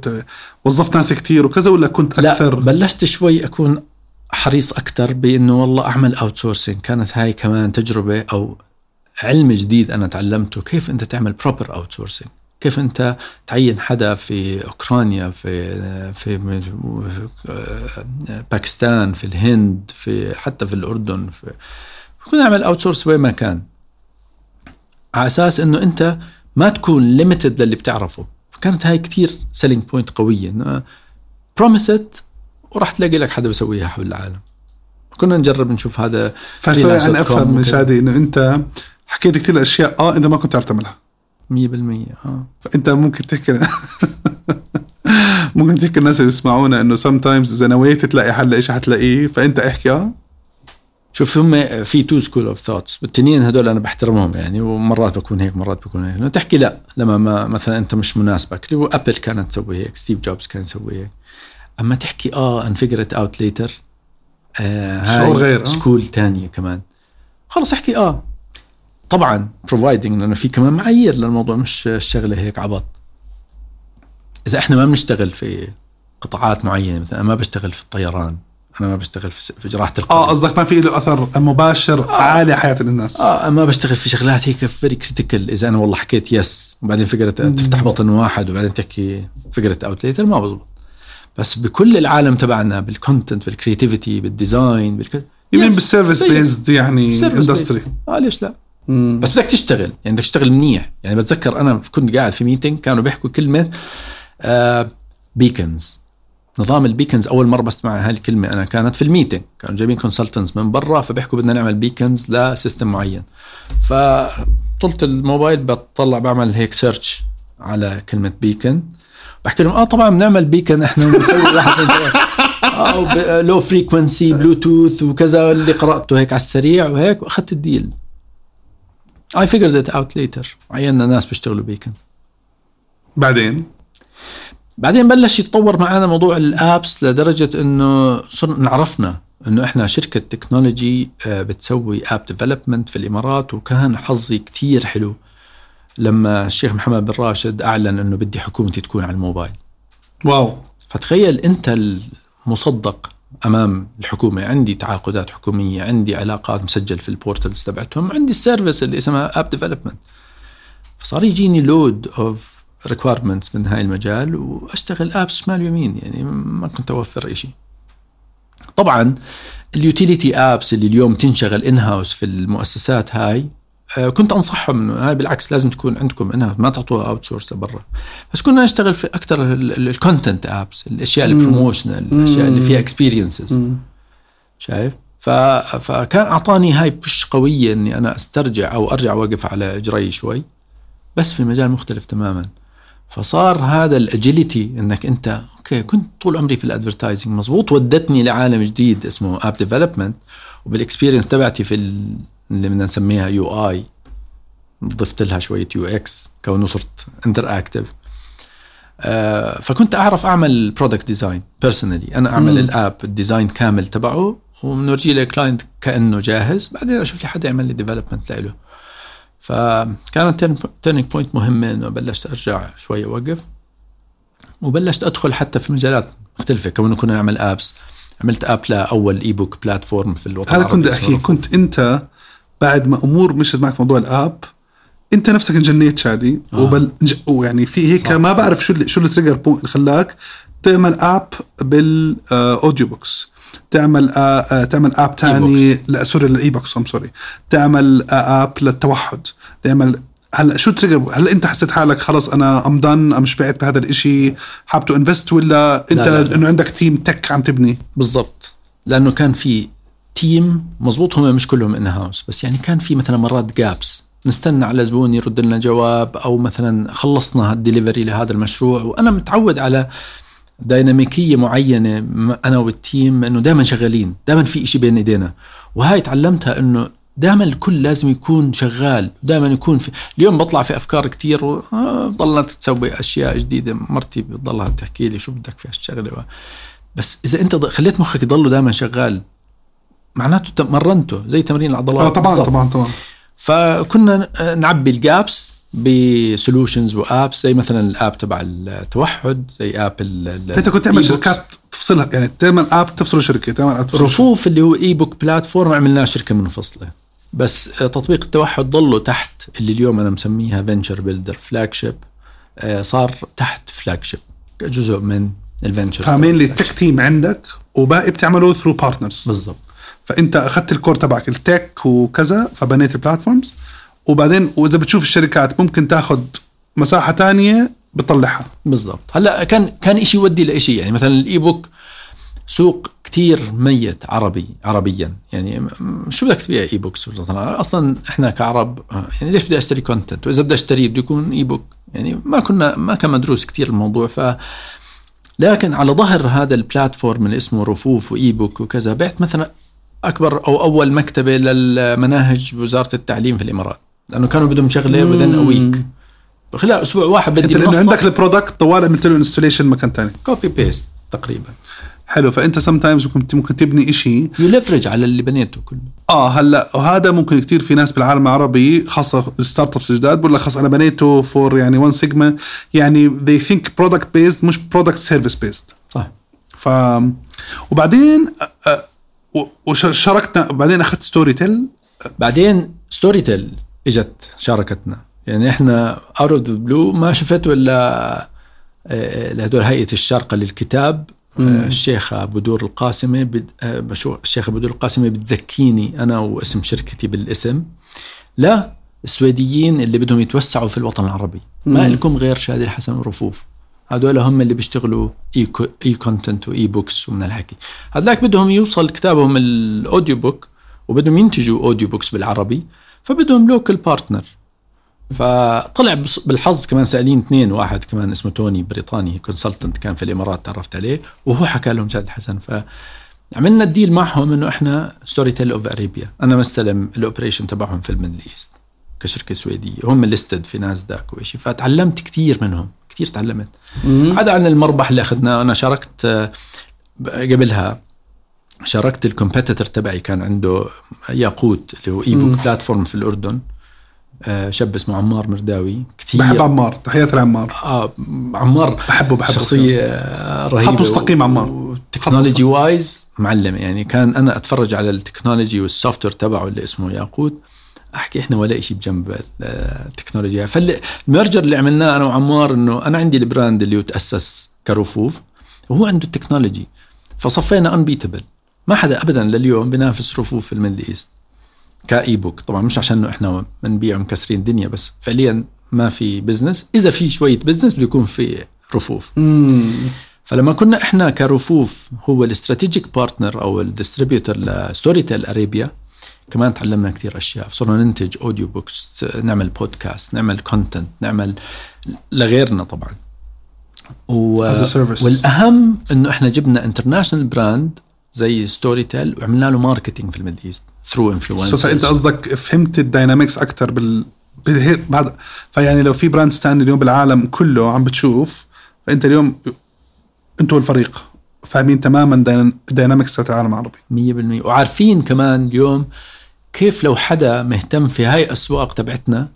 وظفت ناس كثير وكذا ولا كنت لا أكثر؟ بلشت شوي أكون حريص أكثر بإنه والله أعمل outsourcing كانت هاي كمان تجربة أو علم جديد أنا تعلمته. كيف أنت تعمل proper outsourcing كيف أنت تعين حدا في أوكرانيا في في باكستان في الهند في حتى في الأردن في كنا نعمل اوت سورس وين ما كان. على أساس إنه أنت ما تكون ليميتد للي بتعرفه. فكانت هاي كتير سيلينج بوينت قوية. إنه بروميست وراح تلاقي لك حدا بيسويها حول العالم. كنا نجرب نشوف هذا فسوي أنا أفهم من. شادي إنه أنت حكيت كثير أشياء آه أنت ما كنت تعرف تعملها. 100% آه. فأنت ممكن تحكي ممكن تحكي الناس اللي بيسمعونا إنه سم تايمز إذا نويت تلاقي حل لإشي حتلاقيه؟ فأنت احكي آه. شوف هم في تو سكول اوف ثوتس والتنين هدول أنا بحترمهم يعني ومرات بكون هيك مرات بكون هيك. تحكي لا لما ما مثلا أنت مش مناسبك. اللي هو ابل كانت تسوي هيك ستيف جوبز كان يسوي هيك. أما تحكي آه ان فيجرت اوت ليتر شعور غير، آه. سكول تانية كمان. خلص أحكي آه. طبعا بروفايدنج لأنه في كمان معايير للموضوع مش الشغلة هيك عبط. إذا إحنا ما بنشتغل في قطاعات معينة مثلا ما بشتغل في الطيران. أنا ما بشتغل في جراحة القلب. آه قصدك ما في له أثر مباشر عالي حياة الناس. آه ما بشتغل في شغلات هيك فيري كريتيكال إذا أنا والله حكيت يس وبعدين فكره تفتح بطن واحد وبعدين تحكي فكره اوت ليتر ما بزبط بس بكل العالم تبعنا بالكونتنت بالكرياتيفيتي بالديزاين بالك... يمين. بالسيرفيس. بيزد يعني اندستري آه ليش لا؟ بس بدك تشتغل يعني بدك تشتغل منيح. يعني بتذكر أنا كنت قاعد في ميتنج كانوا بيحكوا كلمة آه بيكنز نظام البيكنز أول مرة بسمع هاي الكلمة. أنا كانت في الميتنج كانوا جايبين كونسلتنتس من برا فبيحكوا بدنا نعمل بيكنز لسيستم معين. فطلت الموبايل بطلع بعمل هيك سيرش على كلمة بيكن بحكي لهم آه طبعا بنعمل بيكن إحنا بنسوي. آه لو فريكونسي بلوتوث وكذا اللي قرأته هيك على السريع وهيك وأخذت الديل I figured it out later. عينا ناس بيشتغلوا بيكن بعدين؟ بعدين بلش يتطور معنا موضوع الابس لدرجة إنه صرنا نعرفنا إنه إحنا شركة تكنولوجي آه، بتسوي اب ديفلوبمنت في الإمارات وكان حظي كتير حلو لما الشيخ محمد بن راشد أعلن إنه بدي حكومتي تكون على الموبايل. واو. فتخيل أنت المصدق أمام الحكومة. عندي تعاقدات حكومية عندي علاقات مسجل في البورتالز تبعتهم عندي السيرفيس اللي اسمها اب ديفلوبمنت فصار يجيني لود اوف ريكويرمنتس من هاي المجال وأشتغل ابس شمال ويمين يعني ما كنت أوفر شيء طبعا اليوتيليتي ابس اللي اليوم تنشغل ان هاوس في المؤسسات هاي آه، كنت أنصحهم إنه هاي بالعكس لازم تكون عندكم انها ما تعطوها اوت سورس لبرا بس كنا نشتغل في أكثر الكونتنت ابس الأشياء البروموشنال الأشياء اللي فيها اكسبيرينسز شايف؟ ف... فكان أعطاني هاي بش قوية إني أنا أسترجع أو أرجع أوقف على اجري شوي. بس في مجال مختلف تماما. فصار هذا الاجيليتي إنك أنت أوكي كنت طول عمري في الادفرتايزنج مزبوط ودتني لعالم جديد اسمه اب ديفلوبمنت وبالاكسبيرينس تبعتي في ال- اللي بدنا نسميها يو اي ضفت لها شوية يو إكس كونه صرت انتر اكتف فكنت أعرف أعمل برودكت ديزاين بيرسونالي أنا أعمل مم. الاب الديزاين كامل تبعه وبنورجيه للكلاينت كأنه جاهز. بعدين أشوف لي حدا يعمل لي ديفلوبمنت له فكانت تيرنينج بوينت مهمة إنه بلشت أرجع شوي أوقف. وبلشت أدخل حتى في مجالات مختلفة كونه كنا نعمل ابس عملت اب لأول اي بوك بلاتفورم في الوطن هذا كنت أحكي كنت أنت بعد ما أمور مشت معك موضوع الاب أنت نفسك انجنيت شادي. آه. وبل ويعني في هيك صح. ما بعرف شو اللي شو التريجر بوينت اللي خلاك تعمل اب بالاوديو بوكس تعمل آه تعمل اب تاني لا سوري للاي بوكس ام سوري تعمل آه اب للتوحد. تعمل هلا شو تريجر هل انت حسيت حالك خلص أنا ام دان ام شبعت بهذا الإشي؟ حاب تو انفست ولا انت لا، لا. إنه عندك تيم تك عم تبني؟ بالضبط. لأنه كان في تيم مزبوط هم مش كلهم ان هاوس بس يعني كان في مثلا مرات جابس نستنى على زبون يرد لنا جواب أو مثلا خلصنا الدليفري لهذا المشروع. وأنا متعود على ديناميكية معينة أنا والتيم إنه دائما شغالين دائما في إشي بين إيدينا. وهاي تعلمتها إنه دائما الكل لازم يكون شغال دائما يكون في اليوم بطلع في أفكار كثير وضلنا تسوي أشياء جديدة مرتي بتضلها تحكي لي شو بدك في هالشغلة. و... بس إذا أنت خليت مخك يضله دائما شغال معناته مرنته زي تمرين العضلات. آه طبعا بالزبط. طبعا طبعا. فكنا نعبي الجابس بسولوشنز وآبس زي مثلا الآب تبع التوحد زي آب انت كنت تعمل شركات تفصلها يعني تعمل آب تفصل شركة تعمل آب تفصل رفوف اللي هو اي بوك بلاتفورم عملناه شركة منفصله بس تطبيق التوحد ضله تحت اللي اليوم أنا مسميها فينشر بيلدر فلاج شيب صار تحت فلاج شيب جزء من الفينشر فاهمين لي التك تيم عندك وباقي بتعمله ثرو بارتنرز بالضبط. فأنت أخذت الكور تبعك التك وكذا فبنيت البلاتفورمز وبعدين وإذا بتشوف الشركات ممكن تاخذ مساحة تانية بتطلعها. بالضبط. هلا كان كان شيء يودي لشيء يعني مثلا الاي بوك سوق كتير ميت عربي عربيا. يعني شو بدك تبيع e-books أصلا إحنا كعرب يعني ليش بدي أشتري content وإذا بدي اشتريه بده يكون e-book يعني ما كنا ما كان مدروس كتير الموضوع ف لكن على ظهر هذا ال platform اللي اسمه رفوف و e-book وكذا بعت مثلا أكبر أو أول مكتبة للمناهج وزاره التعليم في الإمارات. لأنه كانوا بدهم شغلة within week خلال أسبوع واحد بدي أنت عندك ال product طوال عملت له installation مكان ثاني copy paste تقريبا. حلو فأنت sometimes ممكن ممكن تبني شيء ي leverage على اللي بنيته كله. آه هلأ وهذا ممكن كثير في ناس بالعالم العربي خاصة startups جداد بقول لك خلص أنا بنيته فور يعني 1 سيجما يعني they think product based مش product service based. صح. ف وبعدين وشاركنا بعدين أخذت Storytel بعدين Storytel إجت شاركتنا يعني إحنا out of the blue ما شفت ولا آه، لهدول هيئة الشارقه للكتاب مم. الشيخة بدور القاسمي بد... بشو الشيخة بدور القاسمي بتزكيني أنا واسم شركتي بالاسم لا السويديين اللي بدهم يتوسعوا في الوطن العربي. ما لكم غير شادي الحسن ورفوف هذول هم اللي بيشتغلوا. e-content و e-books ومن الحكي هذاك بدهم يوصل كتابهم ال audiobook وبدهم ينتجوا audiobooks بالعربي فبدهم local partner فطلع بالحظ كمان سائلين اثنين واحد كمان اسمه توني بريطاني consultant كان في الإمارات تعرفت عليه وهو حكى لهم شادي الحسن ف عملنا ال deal معهم إنه إحنا Storytel of Arabia أنا مستلم ال operation تبعهم في ال Middle East كشركة سويدية. هم listed في ناسداك وشيء فتعلمت كثير منهم كثير تعلمت. عدا عن المربح اللي أخذناه أنا شاركت آه، قبلها شاركت ال competitor تبعي كان عنده ياقوت اللي هو e-book platform في الأردن. آه، شاب اسمه عمار مرداوي. كثير بحب عمار تحياتي لعمار. آه عمار بحبه بحبه. شخصية رهيبة خط مستقيم عمار. technology wise معلم. يعني كان أنا أتفرج على التكنولوجي وال software تبعه اللي اسمه ياقوت. أحكي إحنا ولا شيء بجنب التكنولوجيا فال merger اللي عملناه أنا وعمار إنه أنا عندي ال brand اللي هو تاسس كرفوف وهو عنده التكنولوجي فصفينا unbeatable ما حدا ابدا لليوم بينافس رفوف في ال Middle East. ك e-book طبعا مش عشان إحنا بنبيع مكسرين الدنيا بس فعليا ما في business. إذا في شوية business بده يكون في رفوف. مم. فلما كنا إحنا كرفوف هو ال strategic partner أو ال distributor ل Storytel Arabia كمان تعلمنا كثير أشياء. صرنا ننتج audiobooks نعمل بودكاست نعمل content نعمل لغيرنا طبعا. و... والأهم إنه إحنا جبنا international brand زي Storytel وعملنا له marketing في ال Middle East through influencers فأنت قصدك فهمت ال dynamics أكثر بال بعد فيعني لو في brand ستاند اليوم بالعالم كله عم بتشوف فأنت اليوم أنتوا الفريق فاهمين تماما ال dynamics تاع العالم العربي. 100% وعارفين كمان اليوم كيف لو حدا مهتم في هاي الأسواق تبعتنا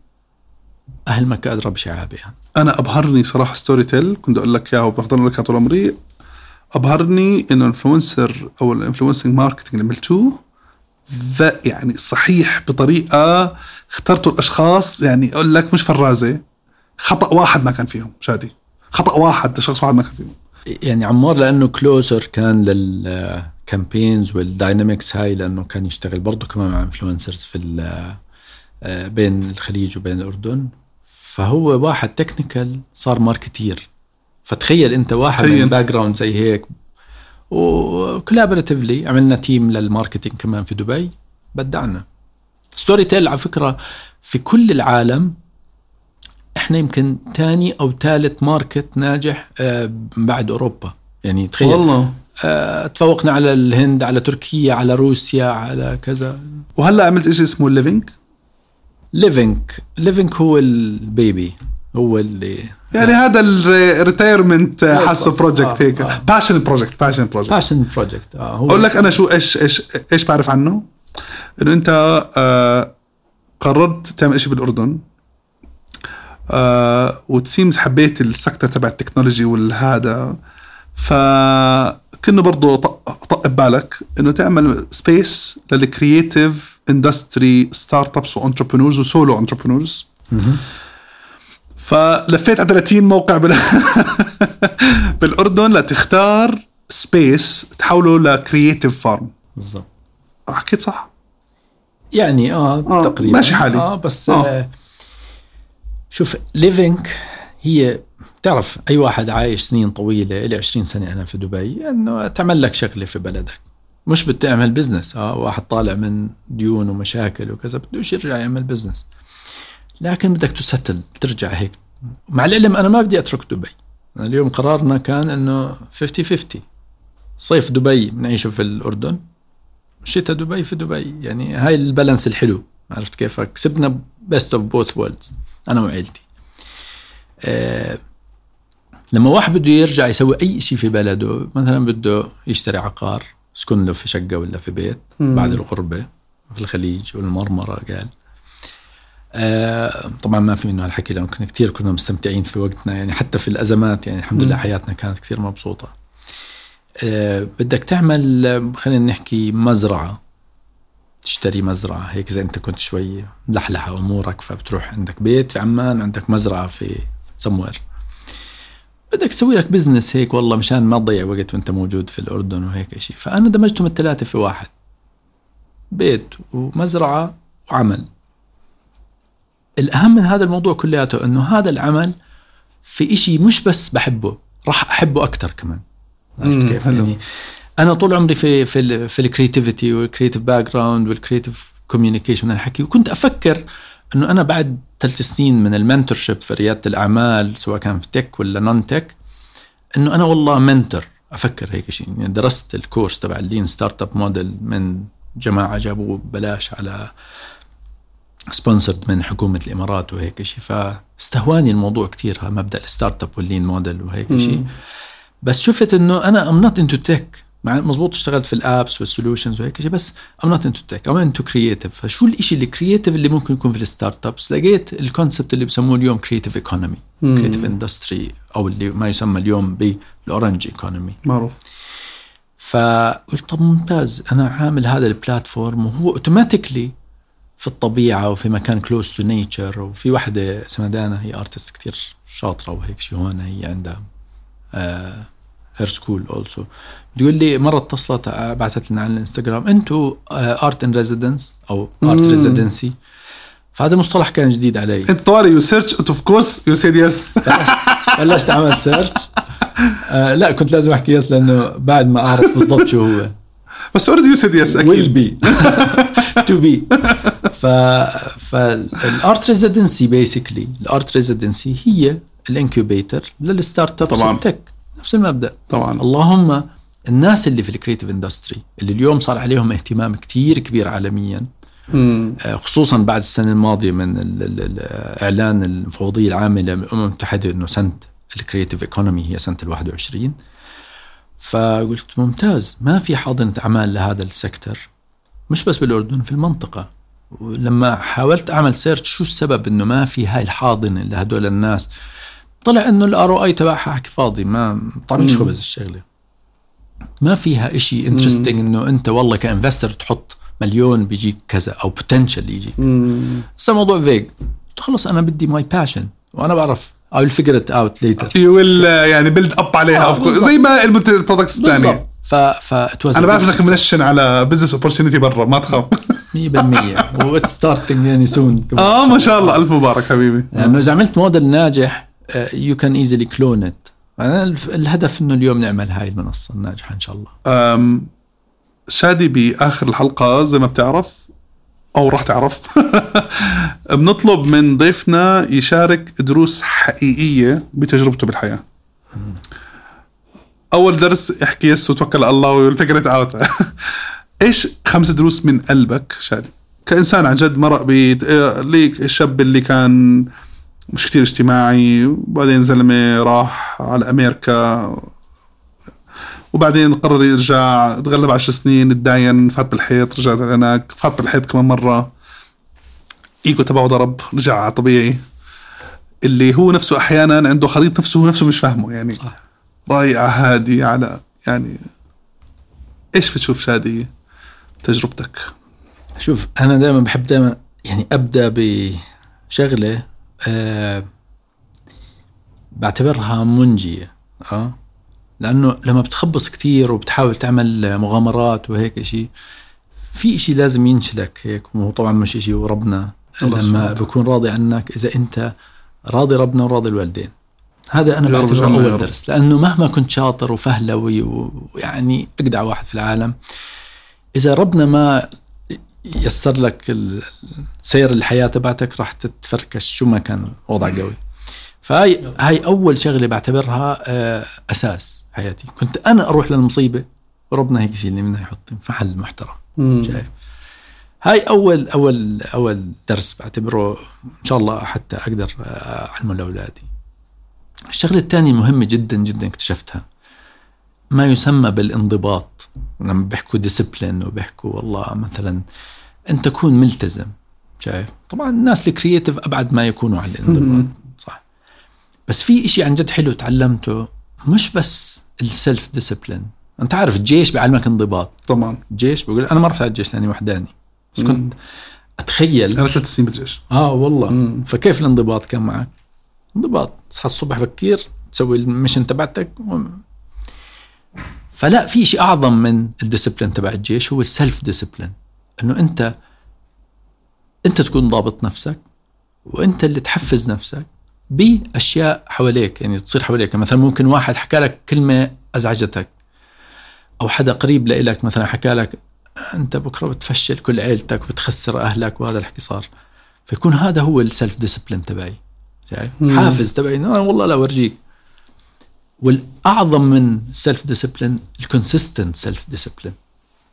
أهل مكة أدرى بشعابها. يعني. أنا أبهرني صراحة Storytel كنت أقول لك اياه وبحضر لك طول عمري. أبهرني إنه ال influencer أو ال influencing marketing اللي عملتوه ذا يعني صحيح بطريقة اخترتوا الأشخاص يعني أقول لك مش فرازة خطأ واحد ما كان فيهم شادي. خطأ واحد شخص واحد ما كان فيهم. يعني عمار لأنه closer كان لل campaigns وال dynamics هاي لأنه كان يشتغل برضه كمان مع influencers في آه، بين الخليج وبين الأردن. فهو واحد technical صار marketer فتخيل انت واحد تخيل. من background زي هيك. و collaboratively عملنا team لل marketing كمان في دبي. بدعنا. Storytel على فكرة في كل العالم. إحنا يمكن ثاني أو ثالث market ناجح آه، بعد أوروبا. يعني تخيل. والله. آه، تفوقنا على الهند على تركيا على روسيا على كذا. وهلأ عملت شيء اسمه الليفينج ليفينك ليفينك هو البيبي. هو اللي يعني هذا الريتايرمنت حاسه. بروجكت آه، هيك. آه. باشن بروجكت باشن بروجكت باشن بروجكت أقول لك أنا شو إيش إيش إيش بعرف عنه؟ إنه أنت آه قررت تعمل شيء بالأردن آه وتسيمز حبيت السكتة تبع التكنولوجي والهذا. فكنه برضه طق طق ببالك إنه تعمل space لل creative industry startups و entrepreneurs و solo entrepreneurs. فلفيت على 30 موقع بال... بالأردن لتختار space تحوله ل creative farm بالضبط حكيت صح يعني آه, آه، تقريبا ماشي حالي. آه بس آه. آه. شوف ليفينك هي تعرف أي واحد عايش سنين طويلة لي 20 سنة أنا في دبي إنه تعمل لك شغلة في بلدك مش بتعمل business آه واحد طالع من ديون ومشاكل وكذا بدوش يرجع يعمل business لكن بدك ت settle ترجع هيك. مع العلم أنا ما بدي أترك دبي. اليوم قرارنا كان إنه 50 50 صيف دبي بنعيشه في الأردن شتاء دبي في دبي. يعني هاي ال balance الحلو. عرفت كيف كسبنا best of both worlds أنا وعيلتي. آه لما واحد بده يرجع يسوي أي شيء في بلده مثلا بده يشتري عقار يسكن له في شقة ولا في بيت. بعد الغربة في الخليج والمرمرة قال. آه طبعا ما في منه هالحكي لأنه كنا كثير كنا مستمتعين في وقتنا يعني حتى في الأزمات يعني الحمد لله. حياتنا كانت كثير مبسوطة. آه بدك تعمل خلينا نحكي مزرعة تشتري مزرعة هيك إذا أنت كنت شوي ملحلحة أمورك فبتروح عندك بيت في عمان وعندك مزرعة في سموير بدك تسوي لك business هيك والله مشان ما تضيع وقت وأنت موجود في الأردن وهيك شيء فأنا دمجتهم الثلاثه في واحد بيت ومزرعة وعمل. الأهم من هذا الموضوع كلياته إنه هذا العمل في إشي مش بس بحبه راح أحبه أكثر كمان. عرفت كيف؟ حلو. يعني أنا طول عمري في في ال في ال creativity وال creative background وال creative communication الحكي وكنت أفكر إنه أنا بعد ثلاث سنين من ال mentorship في ريادة الأعمال سواء كان في tech ولا non-tech إنه أنا والله mentor أفكر هيك شيء. يعني درست ال course تبع ال lean startup model من جماعة جابوه ببلاش على sponsored من حكومة الإمارات وهيك شيء فاستهواني الموضوع كثير مبدأ ال startup وال lean model وهيك شيء بس شفت إنه أنا I'm not into tech مع مزبوط اشتغلت في ال apps وال solutions وهيك شيء بس I'm not into tech I'm into creative فشو الشيء ال creative اللي ممكن يكون في ال startups؟ لقيت ال concept اللي بسموه اليوم creative economy. creative industry أو اللي ما يسمى اليوم بال orange economy معروف. فقلت طب ممتاز أنا عامل هذا ال platform وهو automatically في الطبيعة وفي مكان close to nature وفي وحدة اسمها دانا هي artist كثير شاطرة وهيك شيء هون هي عندها her school also بتقول لي مرة اتصلت بعثت لنا على الانستغرام أنتم art in residence أو art. residency فهذا مصطلح كان جديد علي. انت طوالي you search of course you said yes بلشت اعمل search آه لا كنت لازم أحكي yes لأنه بعد ما أعرف بالضبط شو هو. بس already you said yes أكيد. Be. To be. ف فال art residency basically ال art residency هي ال incubator لل startups طبعاً. نفس المبدأ طبعا اللهم الناس اللي في ال creative industry اللي اليوم صار عليهم اهتمام كتير كبير عالميا مم. آه، خصوصا بعد السنة الماضية من إعلان المفوضية العامة للامم المتحدة إنه سنه ال creative economy هي سنة ال 21 فقلت ممتاز ما في حاضنة أعمال لهذا ال sector مش بس بالأردن في المنطقة ولما حاولت أعمل search شو السبب إنه ما في هاي الحاضنة لهدول الناس طلع إنه الار أو اي تبعها حكي فاضي ما طعميش. خبز الشغلة. ما فيها إشي انترستنج إنه أنت والله كانفستر تحط مليون بيجيك كذا أو بوتنشل يجيك. بس الموضوع فيج خلص أنا بدي ماي باشن وأنا بعرف I will figure it out later. يو ويل يعني بيلد اب عليها آه،. زي ما البرودكتس الثانية بالضبط. ف ف أنا بعرف إنك. منشن على بزنس اوبورتونيتي برا ما تخاف. 100% واتس ستارتنج يعني سون آه ما شاء الله. ألف مبارك حبيبي. لأنه إذا عملت موديل ناجح you can easily clone it الهدف إنه اليوم نعمل هاي المنصة الناجحة إن شاء الله. شادي بآخر الحلقة زي ما بتعرف أو راح تعرف. بنطلب من ضيفنا يشارك دروس حقيقية بتجربته بالحياة. أول درس احكي yes وتوكل على الله و figure it out إيش خمس دروس من قلبك؟ شادي كإنسان عن جد مرق ب ليك الشاب اللي كان مش كتير اجتماعي وبعدين زلمة راح على أمريكا وبعدين قرر يرجع تغلب عشر سنين تداين فات بالحيط رجع هناك فات بالحيط كمان مرة. إيجو تبعه ضرب رجع على طبيعي. اللي هو نفسه أحيانا عنده خريطه نفسه هو نفسه مش فاهمه يعني. صح. رايع هادي على يعني إيش بتشوف شادي تجربتك. شوف أنا دائما بحب دائما يعني أبدأ بشغلة أه بعتبرها منجية آه لأنه لما بتخبص كثير وبتحاول تعمل مغامرات وهيك شيء في شيء لازم ينشلك هيك وهو طبعا مش شيء وربنا لما. بكون راضي عنك إذا أنت راضي ربنا وراضي الوالدين. هذا أنا بعتبره أول. درس. لأنه مهما كنت شاطر وفهلوي ويعني اجدع واحد في العالم إذا ربنا ما يسر لك سير الحياة تبعتك راح تتفركش شو ما كان وضع قوي. فهاي هاي أول شغلة بعتبرها آه، أساس حياتي. كنت أنا أروح للمصيبة وربنا هيك يشيلني منها يحطني في محل محترم. شايف؟ هاي اول اول أول درس بعتبره إن شاء الله حتى أقدر آه، أعلمه لأولادي. الشغلة الثانية مهمة جدا جدا اكتشفتها. ما يسمى بالانضباط. لما بيحكوا discipline وبيحكوا والله مثلا أنت تكون ملتزم شايف طبعا الناس ال creative أبعد ما يكونوا عن الانضباط. صح. بس في إشي عن جد حلو تعلمته مش بس ال self discipline أنت عارف الجيش بيعلمك انضباط. طبعا. الجيش بقول أنا ما رحت على الجيش لأني وحداني. بس كنت أتخيل أنا ثلاث سنين بالجيش. آه والله. مم. فكيف الانضباط كان معك؟ انضباط تصحى الصبح بكير تسوي ال mission تبعتك. فلا في شيء أعظم من ال discipline تبع الجيش هو ال self discipline إنه أنت أنت تكون ضابط نفسك وأنت اللي تحفز نفسك بأشياء حواليك. يعني تصير حواليك. مثلا ممكن واحد حكى لك كلمة أزعجتك أو حدا قريب لإلك مثلا حكى لك أنت بكرة بتفشل كل عيلتك وبتخسر أهلك وهذا الحكي صار. فيكون هذا هو ال self discipline تبعي. شايف. حافز تبعي إنه أنا والله لا أورجيك. والأعظم من ال self discipline ال consistent self discipline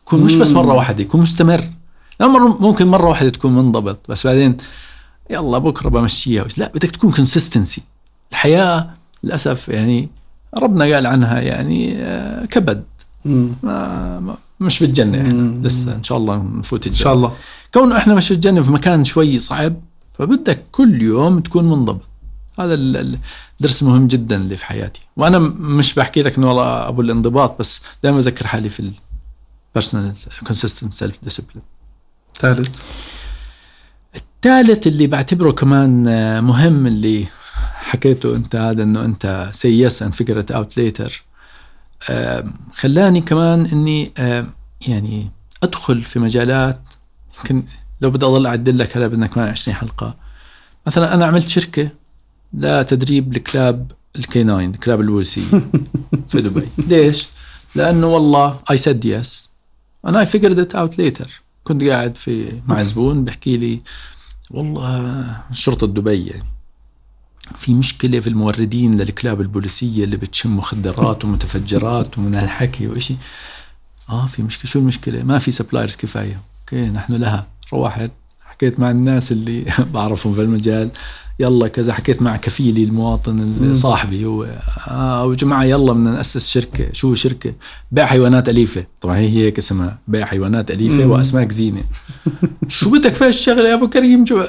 يكون مش بس مرة واحدة يكون مستمر. لا مرة ممكن مرة واحدة تكون منضبط بس بعدين يلا بكرة بمشيها. لا بدك تكون consistency الحياة للأسف يعني ربنا قال عنها يعني آه، كبد. ما مش بالجنة إحنا. لسه إن شاء الله نفوت إن الجنة. شاء الله. كونه إحنا مش في الجنه في مكان شوي صعب فبدك كل يوم تكون منضبط. هذا ال- ال- الدرس المهم جدا اللي في حياتي. وأنا مش بحكي لك إنه والله أبو الانضباط بس دائما أذكر حالي في ال personal consistent self discipline ثالث. الثالث اللي بعتبره كمان مهم اللي حكيته أنت هذا إنه أنت say yes and figure it out later خلاني كمان إني يعني أدخل في مجالات يمكن لو بدي أضل اعدل لك هلا بدنا كمان 20 حلقة. مثلا أنا عملت شركة لتدريب الكلاب ال K 9 الكلاب البوليسيه في دبي. ليش؟ لأنه والله I said yes أنا I figured it out later كنت قاعد في مع زبون بحكي لي والله شرطة دبي يعني. في مشكلة في الموردين للكلاب البوليسية اللي بتشم مخدرات ومتفجرات ومن هالحكي وإشي. آه في مشكلة. شو المشكلة؟ ما في suppliers كفاية. okay نحن لها. روحت حكيت مع الناس اللي بعرفهم في المجال يلا كذا. حكيت مع كفيلي المواطن صاحبي هو آه وجماعة يلا بدنا نأسس شركة. شو شركة؟ بيع حيوانات أليفة. طبعا هي هيك اسمها بيع حيوانات أليفة مم. وأسماك زينة. شو بدك في الشغلة يا أبو كريم؟ شو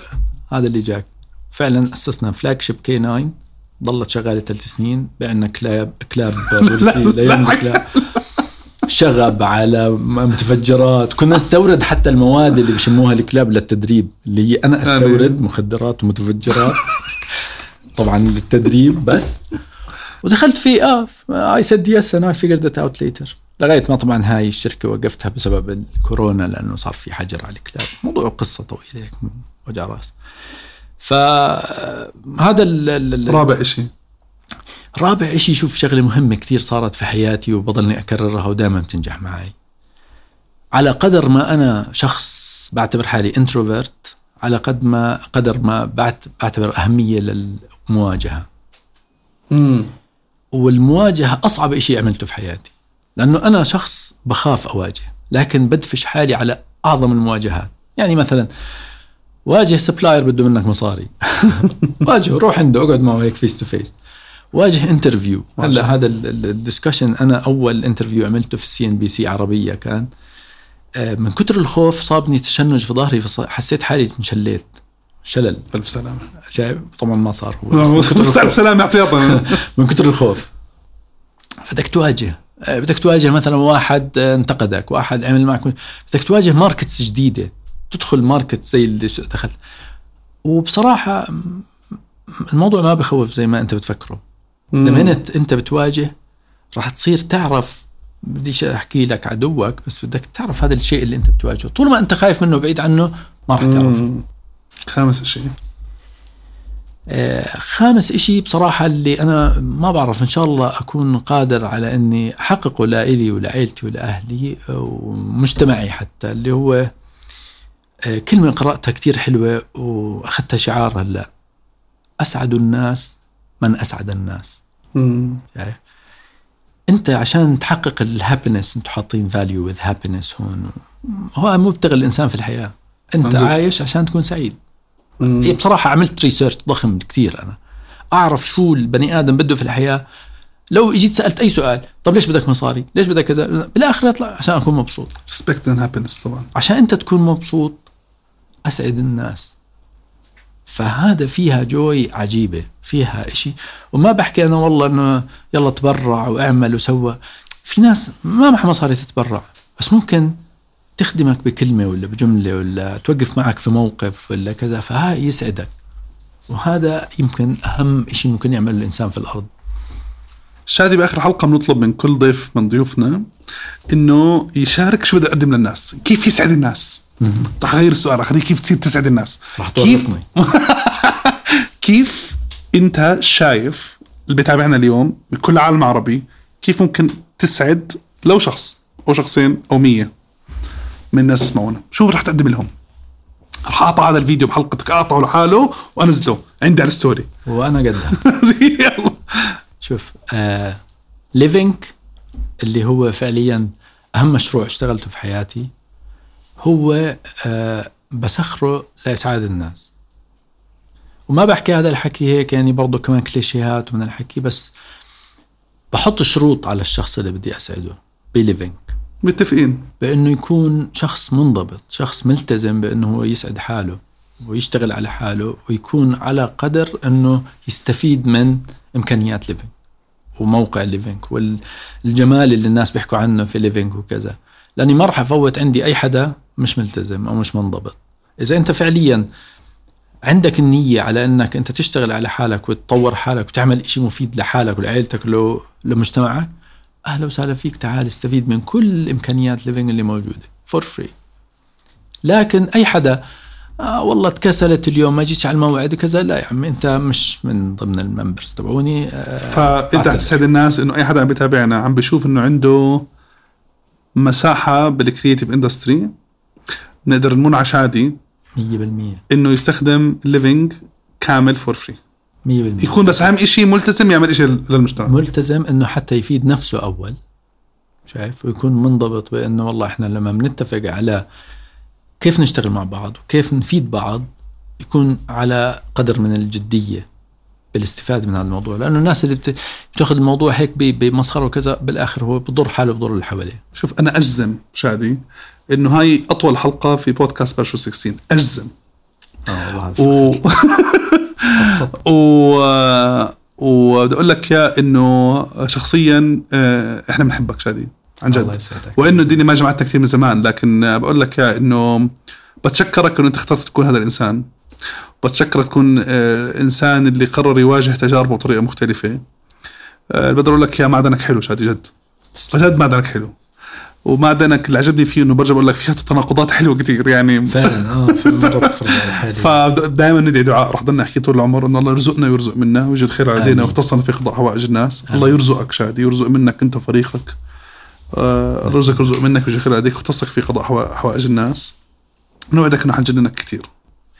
هذا اللي جاك. فعلا أسسنا flagship K 9 ضلت شغالة ثلاث سنين بعنا كلاب كلاب بوليسي ليوم الكلاب. شغب على متفجرات. كنا نستورد حتى المواد اللي بشموها الكلاب للتدريب اللي هي أنا أستورد مخدرات ومتفجرات. طبعا للتدريب بس. ودخلت في آه I said yes and I figured it out later لغاية ما طبعا هاي الشركة وقفتها بسبب الكورونا لأنه صار في حجر على الكلاب. موضوع قصة طويله هيك وجع رأس. فهذا ال- رابع شيء رابع إشي شوف شغلة مهمة كثير صارت في حياتي وبضلني أكررها ودائما بتنجح معي. على قدر ما أنا شخص بعتبر حالي introvert على قد ما قدر ما بعت بعتبر أهمية للمواجهة. امم والمواجهة أصعب شيء عملته في حياتي لأنه أنا شخص بخاف أواجه لكن بدفش حالي على أعظم المواجهات. يعني مثلا واجه supplier بده منك مصاري. واجهه روح عنده اقعد معه هيك face to face واجه interview هلا هذا ال discussion أنا أول interview عملته في ال CNBC عربية كان. آه، من كتر الخوف صابني تشنج في ظهري حسيت حالي انشليت. شلل. ألف سلامة. شايف؟ طبعا ما صار هو. ألف سلامة احتياطا من كتر الخوف. فبدك تواجه. آه، بدك تواجه مثلا واحد آه، انتقدك واحد عمل معك بدك تواجه markets جديدة. تدخل ماركت زي اللي دخل. وبصراحة الموضوع ما بخوف زي ما أنت بتفكره. لما انت انت بتواجه راح تصير تعرف بديش أحكي لك عدوك بس بدك تعرف هذا الشيء اللي انت بتواجهه. طول ما انت خايف منه بعيد عنه ما راح تعرفه خامس شيء آه خامس إشي بصراحة اللي أنا ما بعرف إن شاء الله أكون قادر على أني أحققه لإلي ولعائلتي ولأهلي ومجتمعي حتى اللي هو آه كلمة قرأتها كتير حلوة وأخذتها شعار هلأ. أسعد الناس من أسعد الناس. شايف؟ أنت عشان تحقق ال happiness أنتم حاطين value with happiness هون. هو مبتغى الإنسان في الحياة. أنت منزل. عايش عشان تكون سعيد. هي بصراحة عملت research ضخم كثير أنا. أعرف شو البني آدم بده في الحياة. لو إجيت سألت أي سؤال طب ليش بدك مصاري؟ ليش بدك كذا؟ بالآخر يطلع عشان أكون مبسوط. respect and happiness طبعا. عشان أنت تكون مبسوط أسعد الناس. فهذا فيها جوي عجيبة فيها إشي. وما بحكي أنا والله أنه يلا تبرع واعمل وسوى. في ناس ما معها مصاري تتبرع بس ممكن تخدمك بكلمة ولا بجملة ولا توقف معك في موقف ولا كذا فهاي يسعدك. وهذا يمكن أهم شيء ممكن يعمله الإنسان في الأرض. شادي بآخر حلقة بنطلب من كل ضيف من ضيوفنا إنه يشارك شو بده يقدم للناس، كيف يسعد الناس. رح اغير السؤال اخليه كيف تصير تسعد الناس؟ رح كيف كيف أنت شايف اللي بيتابعنا اليوم بكل العالم العربي كيف ممكن تسعد لو شخص أو شخصين أو مية من الناس يسمعونا؟ شو رح تقدم لهم؟ رح أقطع هذا الفيديو بحلقتك أقطعه لحاله وأنزله. عندي على الستوري وأنا قدها. شوف آه Living اللي هو فعليا أهم مشروع اشتغلته في حياتي هو آه، بسخره لإسعاد الناس. وما بحكي هذا الحكي هيك يعني برضه كمان كليشيهات من الحكي بس بحط شروط على الشخص اللي بدي أسعده ب Living متفقين. بأنه يكون شخص منضبط شخص ملتزم بأنه هو يسعد حاله ويشتغل على حاله ويكون على قدر أنه يستفيد من إمكانيات Living وموقع Living والجمال اللي الناس بيحكوا عنه في Living وكذا. لأني ما راح أفوت عندي أي حدا مش ملتزم أو مش منضبط. إذا أنت فعليا عندك النية على أنك أنت تشتغل على حالك وتطور حالك وتعمل شيء مفيد لحالك ولعائلتك ولو لمجتمعك أهلا وسهلا فيك. تعال استفيد من كل إمكانيات Living اللي موجودة for free لكن أي حدا آه والله تكسلت اليوم ما جيتش على الموعد كذا لا يا عمي أنت مش من ضمن ال members تبعوني. آه فانت حتسعد الناس إنه أي حدا عم بيتابعنا عم بيشوف إنه عنده مساحة بال creative industry نقدر نمون على شادي 100% إنه يستخدم Living كامل for free 100% يكون بس أهم شيء ملتزم يعمل شيء للمجتمع. ملتزم إنه حتى يفيد نفسه أول شايف؟ ويكون منضبط بإنه والله إحنا لما بنتفق على كيف نشتغل مع بعض وكيف نفيد بعض يكون على قدر من الجدية بالاستفادة من هذا الموضوع. لأنه الناس اللي بتأخذ الموضوع هيك بمسخرة وكذا بالآخر هو بضر حاله وبضر اللي حواليه. شوف أنا أجزم شادي إنه هاي أطول حلقة في بودكاست برشو 16 أجزم. آه والله و... و... وبدي أقول لك يا إنه شخصيا آه، إحنا بنحبك شادي عن جد. وإنه الدنيا ما جمعتنا كثير من زمان لكن بقول لك يا إنه بتشكرك إنه أنت اخترت تكون هذا الإنسان. بتشكرك تكون آه، إنسان اللي قرر يواجه تجاربه بطريقة مختلفة. أه بقدر أقول لك يا معدنك حلو شادي جد. جد معدنك حلو. ومعدنك اللي عجبني فيه إنه برجع بقول لك فيها تناقضات حلوة كثير يعني. فعلا آه فدائما ندعي دعاء. رح ضلنا احكي طول العمر إنه الله يرزقنا ويرزق منا ويجعل الخير علينا ويختصنا في قضاء حوائج الناس آمين. الله يرزقك شادي يرزق منك أنت وفريقك. آه رزقك يرزق منك ويجعل الخير عليك ويختصك في قضاء حوائج الناس نوعدك إنه حنجننك كثير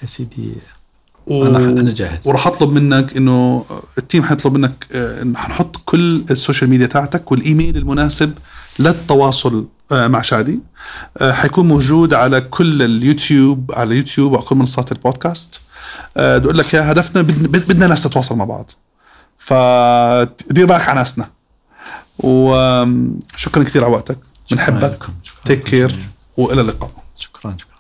يا سيدي و... أنا أنا جاهز. وراح أطلب منك إنه ال team حيطلب منك آه، انه حنحط كل ال social media تاعتك والإيميل المناسب للتواصل آه، مع شادي. آه، حيكون موجود على كل اليوتيوب على يوتيوب وعلى كل منصات البودكاست. آه، بدي أقول لك يا هدفنا بدنا ناس تتواصل مع بعض. فدير بالك على ناسنا. وشكرا كثير على وقتك. بنحبك. تيك كير. وإلى اللقاء. شكرا شكرا.